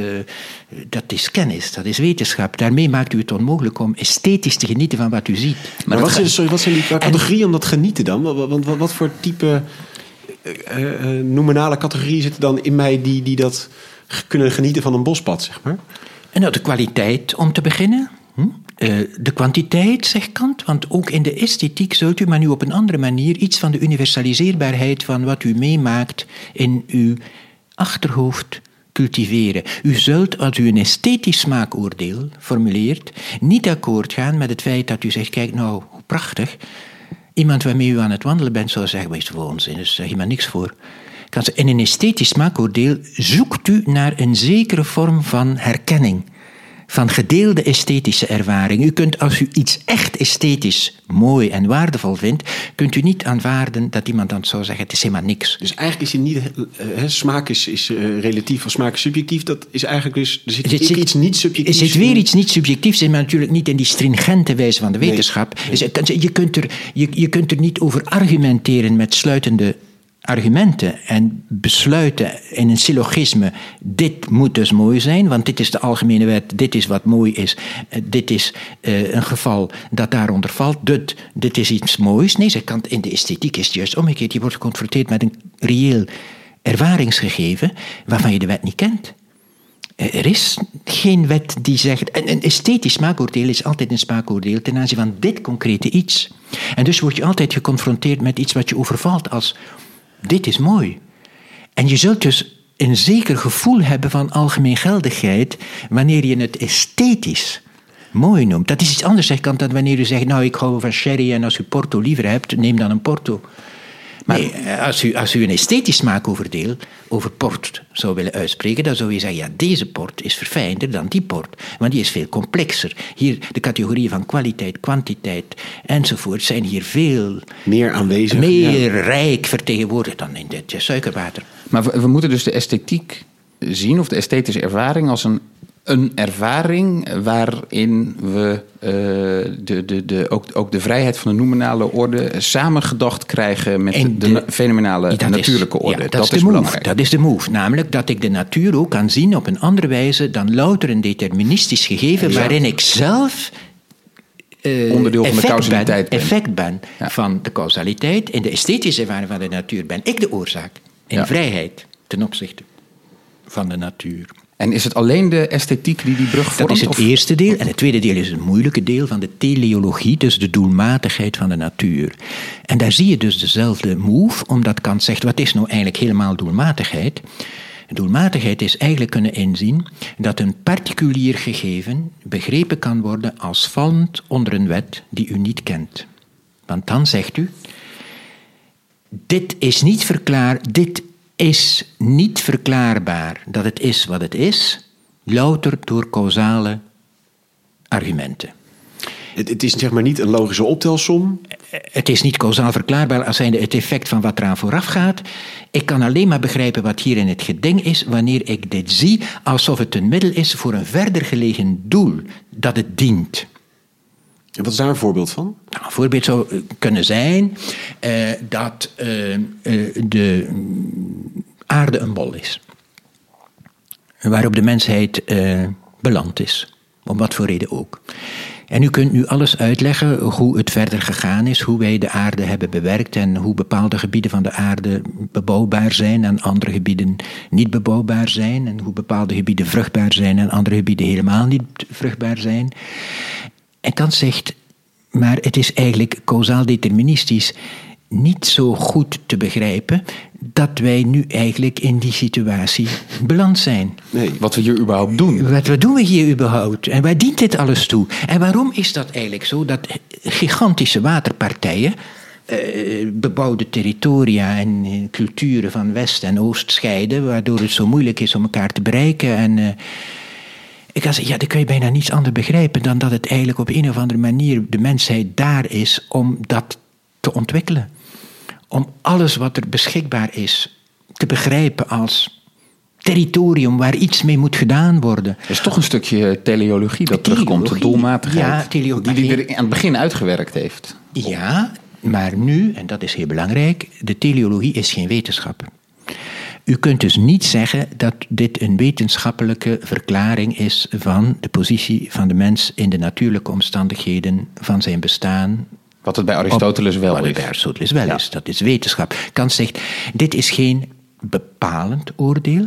dat is kennis, dat is wetenschap. Daarmee maakt u het onmogelijk om esthetisch te genieten van wat u ziet. Maar, maar wat, zijn, sorry, wat zijn die categorieën om dat genieten dan? Want wat, wat, wat, voor type nominale categorieën zitten dan in mij die, die dat kunnen genieten van een bospad, zeg maar? En nou, de kwaliteit om te beginnen. Hm? de kwantiteit, zegt Kant, want ook in de esthetiek zult u, maar nu op een andere manier, iets van de universaliseerbaarheid van wat u meemaakt in uw achterhoofd cultiveren. U zult, als u een esthetisch smaakoordeel formuleert, niet akkoord gaan met het feit dat u zegt, kijk nou, hoe prachtig. Iemand waarmee u aan het wandelen bent zou zeggen, wees voor onzin, daar zeg je maar niks voor. In een esthetisch smaakoordeel zoekt u naar een zekere vorm van herkenning van gedeelde esthetische ervaring. U kunt, als u iets echt esthetisch mooi en waardevol vindt, kunt u niet aanvaarden dat iemand dan zou zeggen: het is helemaal niks. Dus eigenlijk is het niet. Uh, smaak is, is uh, relatief of smaak is subjectief. Dat is eigenlijk dus. Er zit, zit, zit iets niet subjectiefs. Er zit weer iets niet subjectiefs in, maar natuurlijk niet in die stringente wijze van de wetenschap. Nee, nee. Je, kunt er, je, je kunt er niet over argumenteren met sluitende argumenten en besluiten in een syllogisme, dit moet dus mooi zijn, want dit is de algemene wet, dit is wat mooi is, eh, dit is uh, een geval dat daaronder valt, dit, dit is iets moois. Nee, ze kan, in de esthetiek is het juist omgekeerd. Je wordt geconfronteerd met een reëel ervaringsgegeven waarvan je de wet niet kent. Eh, er is geen wet die zegt. Een esthetisch smaakoordeel is altijd een smaakoordeel ten aanzien van dit concrete iets. En dus word je altijd geconfronteerd met iets wat je overvalt als dit is mooi. En je zult dus een zeker gevoel hebben van algemeen geldigheid wanneer je het esthetisch mooi noemt. Dat is iets anders, dan wanneer u zegt, nou ik hou van sherry en als u porto liever hebt, neem dan een porto. Maar als u, als u een esthetisch smaakoordeel over port zou willen uitspreken, dan zou je zeggen, ja, deze port is verfijnder dan die port, want die is veel complexer. Hier, de categorieën van kwaliteit, kwantiteit enzovoort zijn hier veel meer aanwezig, meer rijk vertegenwoordigd dan in dit suikerwater. Maar we, we moeten dus de esthetiek zien, of de esthetische ervaring, als een een ervaring waarin we uh, de, de, de, ook, ook de vrijheid van de nominale orde samengedacht krijgen met de, de, fenomenale natuurlijke orde. Ja, dat, dat, is, de move. Dat is de move. Namelijk dat ik de natuur ook kan zien op een andere wijze dan louter een deterministisch gegeven waarin ik zelf uh, onderdeel van de causaliteit ben, effect ben van de causaliteit. In de esthetische ervaring van de natuur ben ik de oorzaak. In vrijheid ten opzichte van de natuur. En is het alleen de esthetiek die die brug vormt? Dat is het of- eerste deel. En het tweede deel is het moeilijke deel van de teleologie, dus de doelmatigheid van de natuur. En daar zie je dus dezelfde move, omdat Kant zegt: wat is nou eigenlijk helemaal doelmatigheid? Doelmatigheid is eigenlijk kunnen inzien dat een particulier gegeven begrepen kan worden als vallend onder een wet die u niet kent. Want dan zegt u: dit is niet verklaar, dit is niet verklaarbaar dat het is wat het is, louter door causale argumenten. Het, het is zeg maar niet een logische optelsom. Het is niet causaal verklaarbaar als zijnde het effect van wat eraan vooraf gaat. Ik kan alleen maar begrijpen wat hier in het geding is wanneer ik dit zie alsof het een middel is voor een verder gelegen doel dat het dient. Wat is daar een voorbeeld van? Nou, een voorbeeld zou eh, kunnen zijn eh, dat eh, de aarde een bol is. Waarop de mensheid beland is. Om wat voor reden ook. En u kunt nu alles uitleggen hoe het verder gegaan is, hoe wij de aarde hebben bewerkt en hoe bepaalde gebieden van de aarde bebouwbaar zijn en andere gebieden niet bebouwbaar zijn en hoe bepaalde gebieden vruchtbaar zijn en andere gebieden helemaal niet vruchtbaar zijn. En Kant zegt, maar het is eigenlijk causaal deterministisch niet zo goed te begrijpen dat wij nu eigenlijk in die situatie beland zijn. Nee. Wat we hier überhaupt doen. Wat, wat doen we hier überhaupt? En waar dient dit alles toe? En waarom is dat eigenlijk zo dat gigantische waterpartijen, eh, bebouwde territoria en eh, culturen van West en Oost scheiden, waardoor het zo moeilijk is om elkaar te bereiken en... eh, ik zeggen, ja, dat kun je bijna niets anders begrijpen dan dat het eigenlijk op een of andere manier de mensheid daar is om dat te ontwikkelen. Om alles wat er beschikbaar is te begrijpen als territorium waar iets mee moet gedaan worden. Er is toch een stukje teleologie dat Teleologie, terugkomt, de doelmatigheid. ja, teleologie. Die hij aan het begin uitgewerkt heeft. Ja, maar nu, en dat is heel belangrijk, de teleologie is geen wetenschap. U kunt dus niet zeggen dat dit een wetenschappelijke verklaring is van de positie van de mens in de natuurlijke omstandigheden van zijn bestaan. Wat het bij Aristoteles wel Wat het is. bij Aristoteles wel Ja. is. Dat is wetenschap. Kant zegt, dit is geen bepalend oordeel.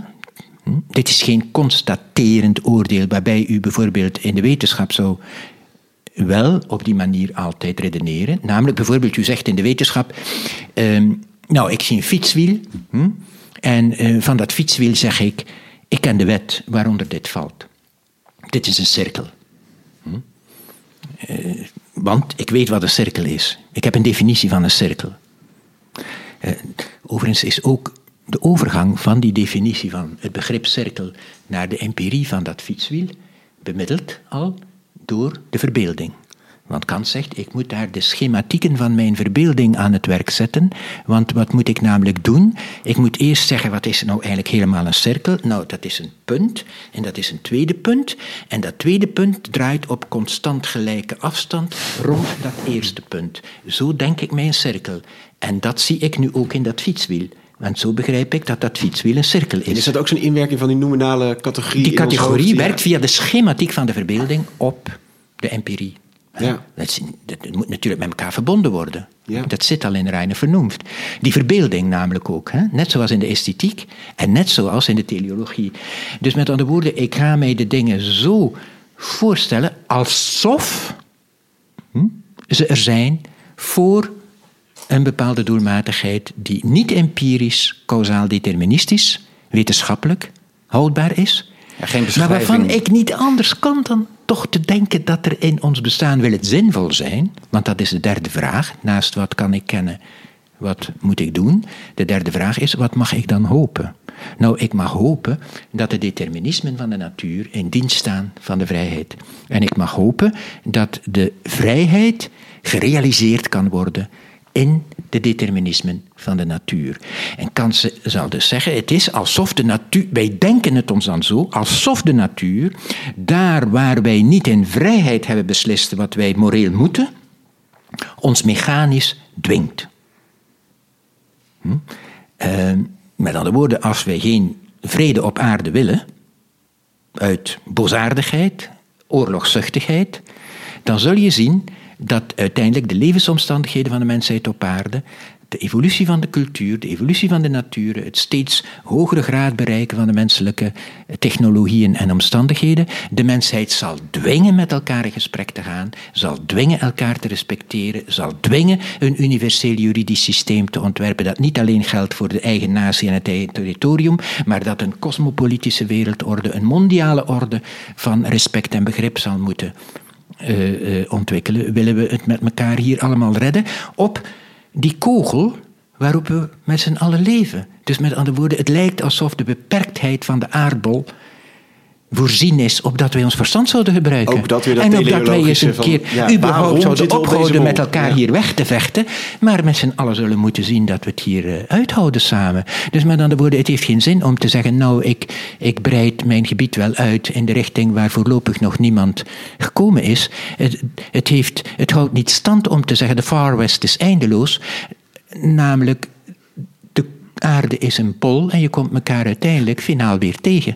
Hm? Dit is geen constaterend oordeel waarbij u bijvoorbeeld in de wetenschap zou wel op die manier altijd redeneren. Namelijk bijvoorbeeld, u zegt in de wetenschap, ehm, nou, ik zie een fietswiel. Hm? En eh, van dat fietswiel zeg ik, ik ken de wet waaronder dit valt. Dit is een cirkel. Hm? Eh, want ik weet wat een cirkel is. Ik heb een definitie van een cirkel. Eh, overigens is ook de overgang van die definitie van het begrip cirkel naar de empirie van dat fietswiel bemiddeld al door de verbeelding. Want Kant zegt, ik moet daar de schematieken van mijn verbeelding aan het werk zetten. Want wat moet ik namelijk doen? Ik moet eerst zeggen, wat is nou eigenlijk helemaal een cirkel? Nou, dat is een punt en dat is een tweede punt. En dat tweede punt draait op constant gelijke afstand rond dat eerste punt. Zo denk ik mijn cirkel. En dat zie ik nu ook in dat fietswiel. Want zo begrijp ik dat dat fietswiel een cirkel En is is. dat ook zo'n inwerking van die nominale categorie? Die categorie hoofd? Ja. werkt via de schematiek van de verbeelding op de empirie. Ja. Dat, is- dat moet natuurlijk met elkaar verbonden worden. Ja. Dat zit al in Reine vernoemd. Die verbeelding namelijk ook. Hè? Net zoals in de esthetiek en net zoals in de teleologie. Dus met andere woorden, ik ga mij de dingen zo voorstellen alsof hm, ze er zijn voor een bepaalde doelmatigheid die niet empirisch, causaal deterministisch, wetenschappelijk houdbaar is. Ja, geen Maar waarvan ik niet anders kan dan toch te denken dat er in ons bestaan wil het zinvol zijn. Want dat is de derde vraag. Naast wat kan ik kennen, wat moet ik doen? De derde vraag is, wat mag ik dan hopen? Nou, ik mag hopen dat de determinismen van de natuur in dienst staan van de vrijheid. En ik mag hopen dat de vrijheid gerealiseerd kan worden in de determinismen van de natuur. En Kant zal dus zeggen, het is alsof de natuur, wij denken het ons dan zo, alsof de natuur, daar waar wij niet in vrijheid hebben beslist wat wij moreel moeten, ons mechanisch dwingt. Hm? Ehm, met andere woorden, als wij geen vrede op aarde willen, uit boosaardigheid, oorlogszuchtigheid, dan zul je zien dat uiteindelijk de levensomstandigheden van de mensheid op aarde de evolutie van de cultuur, de evolutie van de natuur, het steeds hogere graad bereiken van de menselijke technologieën en omstandigheden. De mensheid zal dwingen met elkaar in gesprek te gaan, zal dwingen elkaar te respecteren, zal dwingen een universeel juridisch systeem te ontwerpen dat niet alleen geldt voor de eigen natie en het eigen territorium, maar dat een cosmopolitische wereldorde, een mondiale orde van respect en begrip zal moeten uh, uh, ontwikkelen. Willen we het met elkaar hier allemaal redden? Op die kogel waarop we met z'n allen leven. Dus met andere woorden, het lijkt alsof de beperktheid van de aardbol voorzien is opdat wij ons verstand zouden gebruiken. Ook dat dat en opdat wij eens een van, keer ja, überhaupt zouden op ophouden met elkaar Ja. hier weg te vechten, maar met z'n allen zullen moeten zien dat we het hier eh, uithouden samen. Dus met andere woorden, het heeft geen zin om te zeggen, nou, ik, ik breid mijn gebied wel uit in de richting waar voorlopig nog niemand gekomen is. Het, het, heeft, het houdt niet stand om te zeggen, de Far West is eindeloos, namelijk de aarde is een pol en je komt elkaar uiteindelijk finaal weer tegen.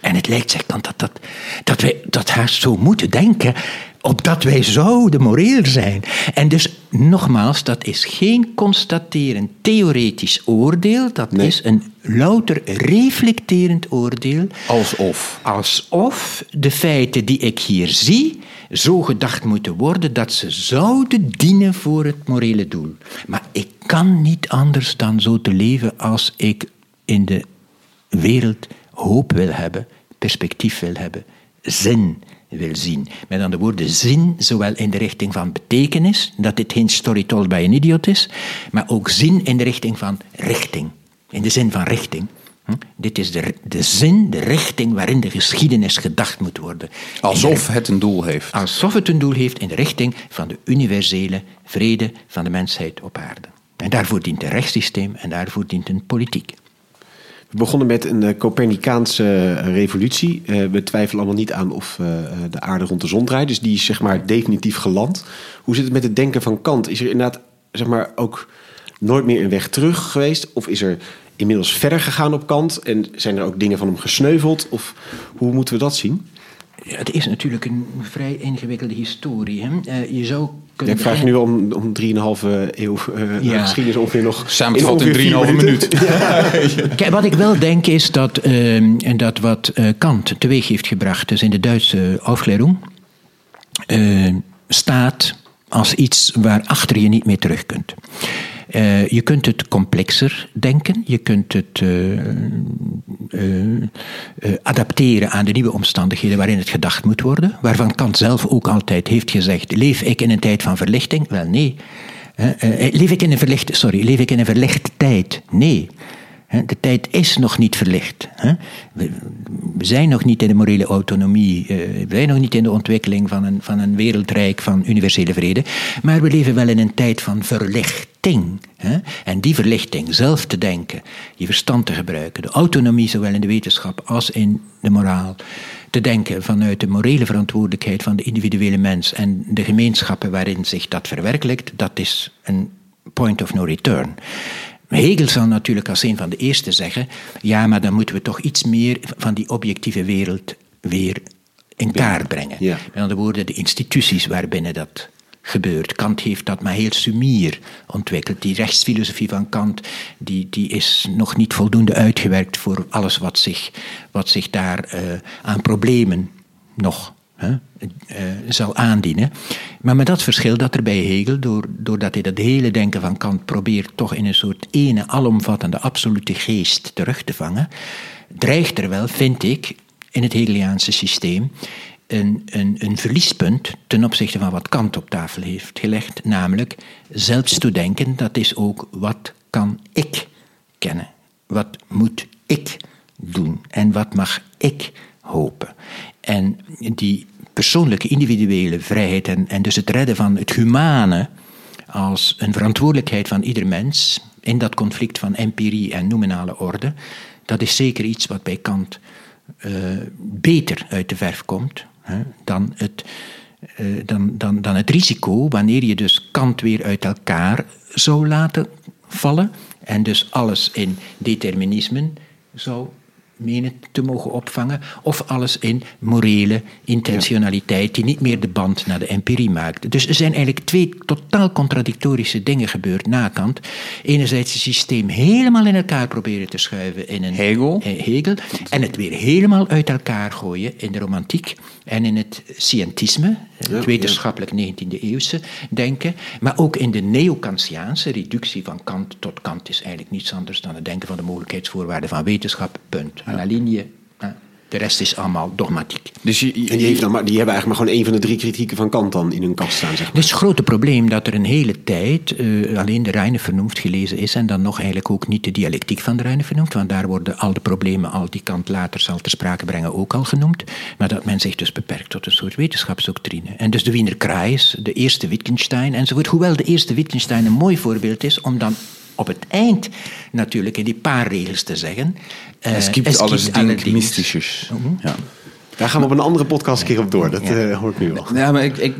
En het lijkt zich dan dat, dat, dat wij dat haast zo moeten denken, opdat wij zouden moreel zijn. En dus nogmaals, dat is geen constaterend theoretisch oordeel, dat Nee. is een louter reflecterend oordeel. Alsof. Alsof de feiten die ik hier zie zo gedacht moeten worden dat ze zouden dienen voor het morele doel. Maar ik kan niet anders dan zo te leven als ik in de wereld hoop wil hebben, perspectief wil hebben, zin wil zien. Met andere woorden, zin zowel in de richting van betekenis, dat dit geen story told by an idiot is, maar ook zin in de richting van richting. In de zin van richting. Hm? Dit is de, de zin, de richting waarin de geschiedenis gedacht moet worden. Alsof het een doel heeft. Alsof het een doel heeft in de richting van de universele vrede van de mensheid op aarde. En daarvoor dient een rechtssysteem en daarvoor dient een politiek. We begonnen met een eh, Copernicaanse eh, revolutie. Eh, we twijfelen allemaal niet aan of de aarde rond de zon draait. Dus die is zeg maar definitief geland. Hoe zit het met het denken van Kant? Is er inderdaad zeg maar, ook nooit meer een weg terug geweest? Of is er inmiddels verder gegaan op Kant? En zijn er ook dingen van hem gesneuveld? Of hoe moeten we dat zien? Ja, het is natuurlijk een vrij ingewikkelde historie. Hè? Eh, je zou Ja, ik vraag nu om, om 3,5 eeuw eh, Ja. geschiedenis ongeveer nog. Samengevat in ongeveer vier 3,5 minuut. Kijk, wat ik wel denk is dat, ehm, en dat wat eh, Kant teweeg heeft gebracht, dus in de Duitse Aufklärung, staat als iets waarachter je niet meer terug kunt. Eh, je kunt het complexer denken, je kunt het eh, eh, adapteren aan de nieuwe omstandigheden waarin het gedacht moet worden, waarvan Kant zelf ook altijd heeft gezegd: leef ik in een tijd van verlichting? Wel nee. Leef ik in een verlichte, sorry, leef ik in een verlichte tijd? Nee. De tijd is nog niet verlicht. We, zijn nog niet in de morele autonomie. eh, We zijn nog niet in de ontwikkeling van een, van een wereldrijk van universele vrede. Maar we leven wel in een tijd van verlichting. En die verlichting, zelf te denken, je verstand te gebruiken, de autonomie zowel in de wetenschap als in de moraal, te denken vanuit de morele verantwoordelijkheid van de individuele mens en de gemeenschappen waarin zich dat verwerkelijkt, dat is een point of no return. Hegel zal natuurlijk als een van de eerste zeggen: ja, maar dan moeten we toch iets meer van die objectieve wereld weer in kaart brengen. Ja. Met andere woorden, de instituties waarbinnen dat gebeurt. Kant heeft dat maar heel sumier ontwikkeld. Die rechtsfilosofie van Kant die, die is nog niet voldoende uitgewerkt voor alles wat zich, wat zich daar eh, aan problemen nog eh, zal aandienen. Maar met dat verschil dat er bij Hegel, door, doordat hij dat hele denken van Kant probeert toch in een soort ene alomvattende absolute geest terug te vangen, dreigt er wel, vind ik, in het Hegeliaanse systeem een, een, een verliespunt ten opzichte van wat Kant op tafel heeft gelegd, namelijk zelfs te denken, dat is ook wat kan ik kennen? Wat moet ik doen? En wat mag ik hopen? En die persoonlijke, individuele vrijheid en, en dus het redden van het humane als een verantwoordelijkheid van ieder mens in dat conflict van empirie en nominale orde, dat is zeker iets wat bij Kant eh, beter uit de verf komt hè, dan, het, eh, dan, dan, dan het risico wanneer je dus Kant weer uit elkaar zou laten vallen en dus alles in determinismen zou menen te mogen opvangen, of alles in morele intentionaliteit die niet meer de band naar de empirie maakt. Dus er zijn eigenlijk twee totaal contradictorische dingen gebeurd na Kant. Enerzijds het systeem helemaal in elkaar proberen te schuiven in een Hegel. eh, Hegel en het weer helemaal uit elkaar gooien in de romantiek en in het scientisme, het wetenschappelijk 19e eeuwse denken, maar ook in de neo-Kantiaanse reductie van Kant tot Kant is eigenlijk niets anders dan het denken van de mogelijkheidsvoorwaarden van wetenschap, punt. Aan linie, de rest is allemaal dogmatiek. Dus je, En die, heeft dan maar, die hebben eigenlijk maar gewoon één van de drie kritieken van Kant dan in hun kast staan, zeg maar. Dus het grote probleem dat er een hele tijd eh, alleen de Reine Vernoemd gelezen is en dan nog eigenlijk ook niet de dialectiek van de Reine Vernoemd, want daar worden al de problemen, al die Kant later zal ter sprake brengen, ook al genoemd. Maar dat men zich dus beperkt tot een soort wetenschapsdoctrine. En dus de Wiener Kraais, de eerste Wittgenstein enzovoort. Hoewel de eerste Wittgenstein een mooi voorbeeld is om dan op het eind natuurlijk in die paar regels te zeggen. eh, es gibt es alles gibt alle Ding Dinge. Mystisches. Ja. Daar gaan we op een andere podcast een keer op door. Dat Ja. eh, hoor ik nu wel. Ja, maar ik, ik,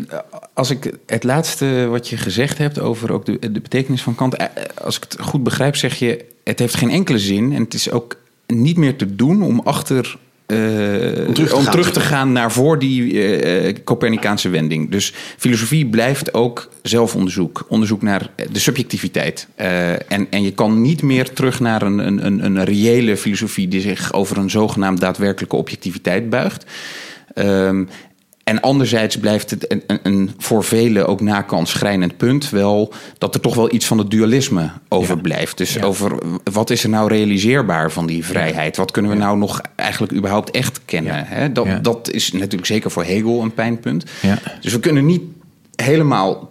als ik het laatste wat je gezegd hebt over ook de, de betekenis van Kant, eh, als ik het goed begrijp, zeg je: het heeft geen enkele zin en het is ook niet meer te doen om achter. Eh, Om terug te om gaan. terug te gaan naar voor die eh, eh, Copernicaanse wending. Dus filosofie blijft ook zelfonderzoek. Onderzoek naar de subjectiviteit. En, en je kan niet meer terug naar een, een, een, een reële filosofie die zich over een zogenaamd daadwerkelijke objectiviteit buigt. Ehm, en anderzijds blijft het een, een, een voor velen ook nakant schrijnend punt wel dat er toch wel iets van het dualisme overblijft. Dus Ja. over wat is er nou realiseerbaar van die vrijheid? Wat kunnen we nou nog eigenlijk überhaupt echt kennen? Hè? Dat, dat is natuurlijk zeker voor Hegel een pijnpunt. Ja. Dus we kunnen niet helemaal.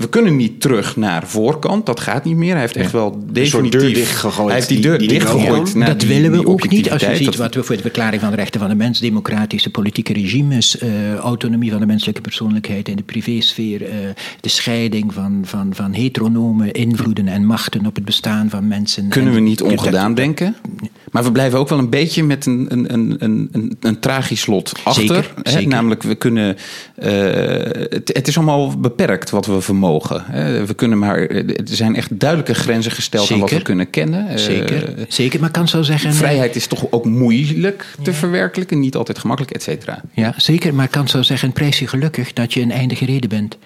We kunnen niet terug naar voorkant. Dat gaat niet meer. Hij heeft echt wel definitief. deur dichtgegooid Hij heeft die deur dichtgegooid. dat die- willen we die ook niet. Als je ziet Dat- wat we voor de verklaring van de rechten van de mens, democratische politieke regimes, eh, autonomie van de menselijke persoonlijkheid in de privésfeer, eh, de scheiding van, van, van heteronome invloeden en machten op het bestaan van mensen. kunnen we niet ongedaan denken. Maar we blijven ook wel een beetje met een, een, een, een, een, een tragisch slot achter. Zeker, hè? zeker. Namelijk, we kunnen. eh, het, het is allemaal beperkt wat we vermogen. Hè? We kunnen maar. Er zijn echt duidelijke grenzen gesteld aan wat we kunnen kennen. Eh, Zeker, zeker. Maar kan zo zeggen. Vrijheid is toch ook moeilijk te verwerkelijken, niet altijd gemakkelijk, et cetera. Ja, zeker. Maar Kant zou zeggen, prijs je gelukkig dat je een eindige reden bent.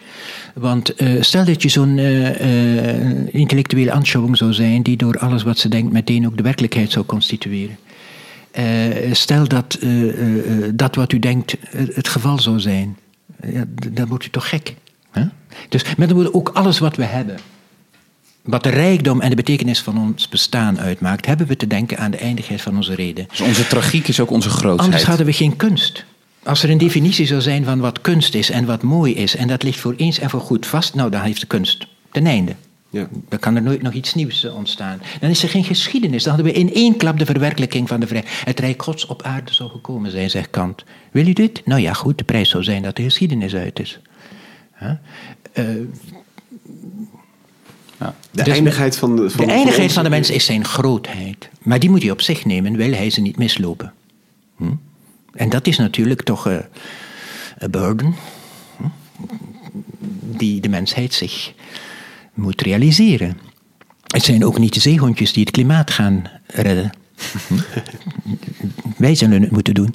Want eh, stel dat je zo'n eh, eh, intellectuele anschauung zou zijn... die door alles wat ze denkt meteen ook de werkelijkheid zou constitueren. Eh, stel dat eh, eh, dat wat u denkt het geval zou zijn. Ja, dan wordt u toch gek. Hè? Dus met andere woorden, ook alles wat we hebben... wat de rijkdom en de betekenis van ons bestaan uitmaakt... hebben we te denken aan de eindigheid van onze reden. Dus onze tragiek is ook onze grootheid. Anders hadden we geen kunst. Als er een definitie zou zijn van wat kunst is en wat mooi is, en dat ligt voor eens en voor goed vast, nou dan heeft de kunst ten einde. Ja. Dan kan er nooit nog iets nieuws eh, ontstaan. Dan is er geen geschiedenis. Dan hadden we in één klap de verwerkelijking van de vrijheid. Het Rijk Gods op aarde zou gekomen zijn, zegt Kant. Wil u dit? Nou ja, goed, de prijs zou zijn dat de geschiedenis uit is. Huh? Eh, De Dus eindigheid van de, van de eindigheid van de mens is zijn grootheid. Maar die moet hij op zich nemen, wil hij ze niet mislopen. Hm? En dat is natuurlijk toch eh, een burden hm? die de mensheid zich moet realiseren. Het zijn ook niet de zeehondjes die het klimaat gaan redden. Wij zullen het moeten doen.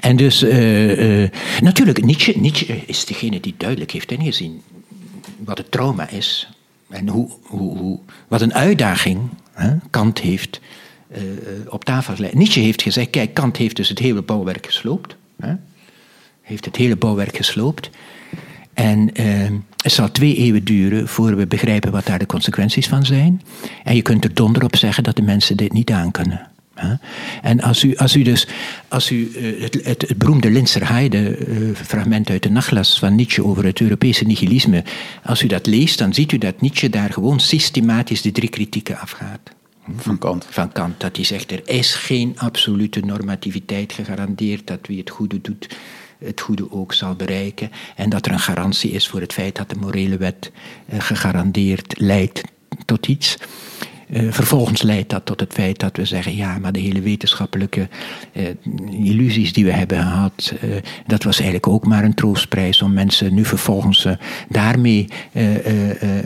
En dus, eh, eh, natuurlijk, Nietzsche, Nietzsche is degene die duidelijk heeft ingezien wat het trauma is. En hoe, hoe, hoe, wat een uitdaging hè, Kant heeft eh, op tafel gelegd. Nietzsche heeft gezegd, kijk, Kant heeft dus het hele bouwwerk gesloopt. Hè, heeft het hele bouwwerk gesloopt. En eh, het zal twee eeuwen duren voor we begrijpen wat daar de consequenties van zijn. En je kunt er donder op zeggen dat de mensen dit niet aankunnen. En als u, als u dus, als u eh, het, het, het beroemde Linzer Heide eh, fragment uit de Nachlas van Nietzsche over het Europese nihilisme, als u dat leest, dan ziet u dat Nietzsche daar gewoon systematisch de drie kritieken afgaat Van Kant. van Kant. Dat hij zegt, er is geen absolute normativiteit gegarandeerd dat wie het goede doet, het goede ook zal bereiken. En dat er een garantie is voor het feit dat de morele wet eh, gegarandeerd leidt tot iets. eh, vervolgens leidt dat tot het feit dat we zeggen: ja, maar de hele wetenschappelijke eh, illusies die we hebben gehad, eh, dat was eigenlijk ook maar een troostprijs om mensen nu vervolgens daarmee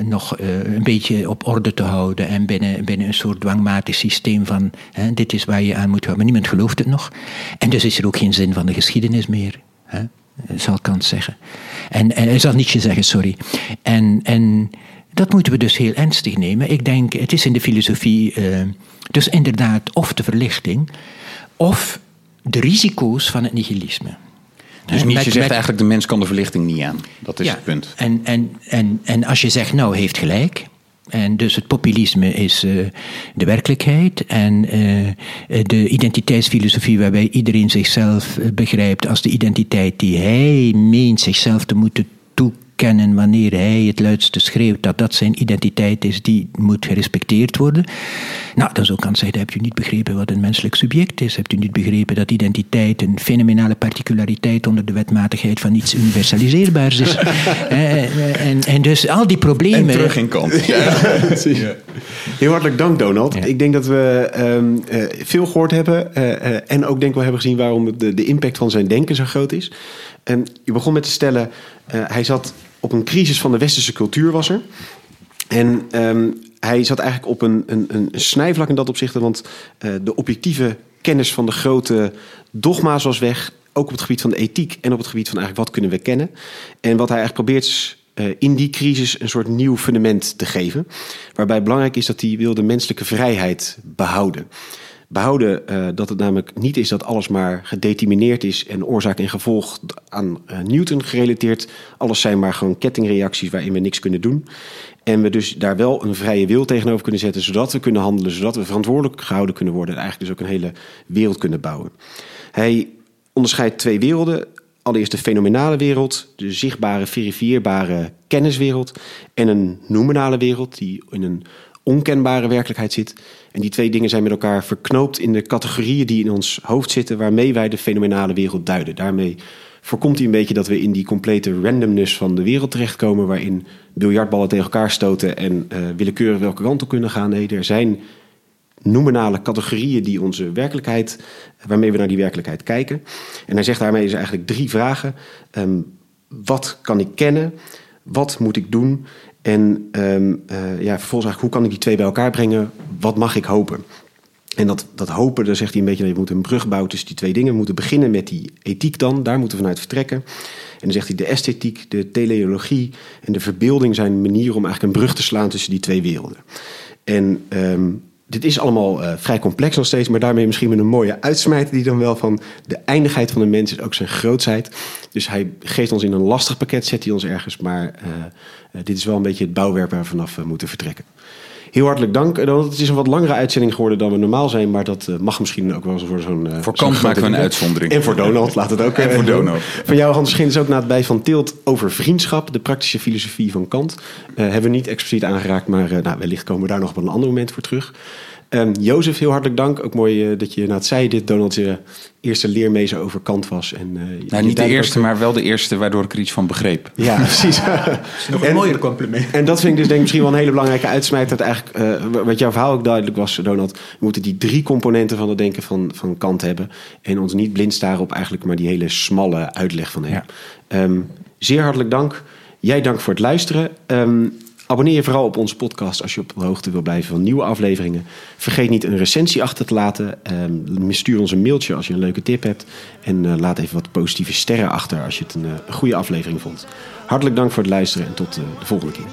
nog een beetje op orde te houden en binnen, binnen een soort dwangmatig systeem van dit is waar je aan moet houden. Maar niemand gelooft het nog. En dus is er ook geen zin van de geschiedenis meer. Hè? Zal Kant zeggen. En, en zal Nietzsche zeggen, sorry. En, en dat moeten we dus heel ernstig nemen. Ik denk, het is in de filosofie uh, dus inderdaad of de verlichting of de risico's van het nihilisme. Dus Nietzsche met, zegt met, eigenlijk, de mens kan de verlichting niet aan. Dat is ja, het punt. En, en, en, en als je zegt, nou, heeft gelijk. En dus het populisme is uh, de werkelijkheid. En uh, de identiteitsfilosofie, waarbij iedereen zichzelf begrijpt als de identiteit die hij meent zichzelf te moeten kennen wanneer hij het luidste schreeuwt dat dat zijn identiteit is, die moet gerespecteerd worden. Nou, dan zou kan zeggen, hebt u niet begrepen wat een menselijk subject is? Hebt u niet begrepen dat identiteit een fenomenale particulariteit onder de wetmatigheid van iets universaliseerbaars is? en, en dus al die problemen... En terug in kant. Ja, ja. Heel hartelijk dank, Donald. Ja. Ik denk dat we um, uh, veel gehoord hebben uh, uh, en ook denk wel hebben gezien waarom de, de impact van zijn denken zo groot is. En je begon met te stellen, hij zat op een crisis van de westerse cultuur was er. En um, hij zat eigenlijk op een, een, een snijvlak in dat opzicht. Want uh, de objectieve kennis van de grote dogma's was weg. Ook op het gebied van de ethiek en op het gebied van eigenlijk wat kunnen we kennen. En wat hij eigenlijk probeert is uh, in die crisis een soort nieuw fundament te geven. Waarbij belangrijk is dat hij wil de menselijke vrijheid behouden behouden uh, dat het namelijk niet is dat alles maar gedetermineerd is en oorzaak en gevolg aan uh, Newton gerelateerd. Alles zijn maar gewoon kettingreacties waarin we niks kunnen doen. En we dus daar wel een vrije wil tegenover kunnen zetten, zodat we kunnen handelen, zodat we verantwoordelijk gehouden kunnen worden en eigenlijk dus ook een hele wereld kunnen bouwen. Hij onderscheidt twee werelden. Allereerst de fenomenale wereld, de zichtbare, verifieerbare kenniswereld. En een nominale wereld, die in een onkenbare werkelijkheid zit. En die twee dingen zijn met elkaar verknoopt in de categorieën die in ons hoofd zitten, waarmee wij de fenomenale wereld duiden. Daarmee voorkomt hij een beetje dat we in die complete randomness van de wereld terechtkomen, waarin biljartballen tegen elkaar stoten en uh, willekeurig welke kant op kunnen gaan. Nee, er zijn nominale categorieën die onze werkelijkheid, waarmee we naar die werkelijkheid kijken. En hij zegt daarmee is eigenlijk drie vragen. Um, wat kan ik kennen? Wat moet ik doen? En um, uh, ja, vervolgens eigenlijk, hoe kan ik die twee bij elkaar brengen? Wat mag ik hopen? En dat, dat hopen, daar zegt hij een beetje dat je moet een brug bouwen tussen die twee dingen. We moeten beginnen met die ethiek dan, daar moeten we vanuit vertrekken. En dan zegt hij de esthetiek, de teleologie en de verbeelding zijn een manier om eigenlijk een brug te slaan tussen die twee werelden. En um, dit is allemaal uh, vrij complex nog steeds, maar daarmee misschien met een mooie uitsmijter die dan wel van de eindigheid van de mens is ook zijn grootsheid. Dus hij geeft ons in een lastig pakket, zet hij ons ergens, maar uh, uh, dit is wel een beetje het bouwwerk waar we vanaf moeten vertrekken. Heel hartelijk dank. Het is een wat langere uitzending geworden dan we normaal zijn, maar dat mag misschien ook wel voor zo'n. voor Kant maken we een uitzondering. En voor Donald, laat het ook. en voor Donald. Van jou, Hans Schins, ook na het bij van Tilt over vriendschap, de praktische filosofie van Kant. hebben we niet expliciet aangeraakt, maar nou, wellicht komen we daar nog op een ander moment voor terug. Um, Jozef, heel hartelijk dank. Ook mooi uh, dat je na het zei dit Donald je eerste leermeester over Kant was. En, uh, nou, niet de eerste, ook... maar wel de eerste waardoor ik er iets van begreep. Ja, precies. nog een en, mooier compliment. En dat vind ik dus denk ik misschien wel een hele belangrijke uitsmijter. Dat eigenlijk, uh, wat jouw verhaal ook duidelijk was, Donald. We moeten die drie componenten van het denken van, van Kant hebben. En ons niet blind staren op eigenlijk maar die hele smalle uitleg van hem. Ja. Um, zeer hartelijk dank. Jij dank voor het luisteren. Um, Abonneer je vooral op onze podcast als je op de hoogte wil blijven van nieuwe afleveringen. Vergeet niet een recensie achter te laten. Um, stuur ons een mailtje als je een leuke tip hebt. En uh, laat even wat positieve sterren achter als je het een, een goede aflevering vond. Hartelijk dank voor het luisteren en tot uh, de volgende keer.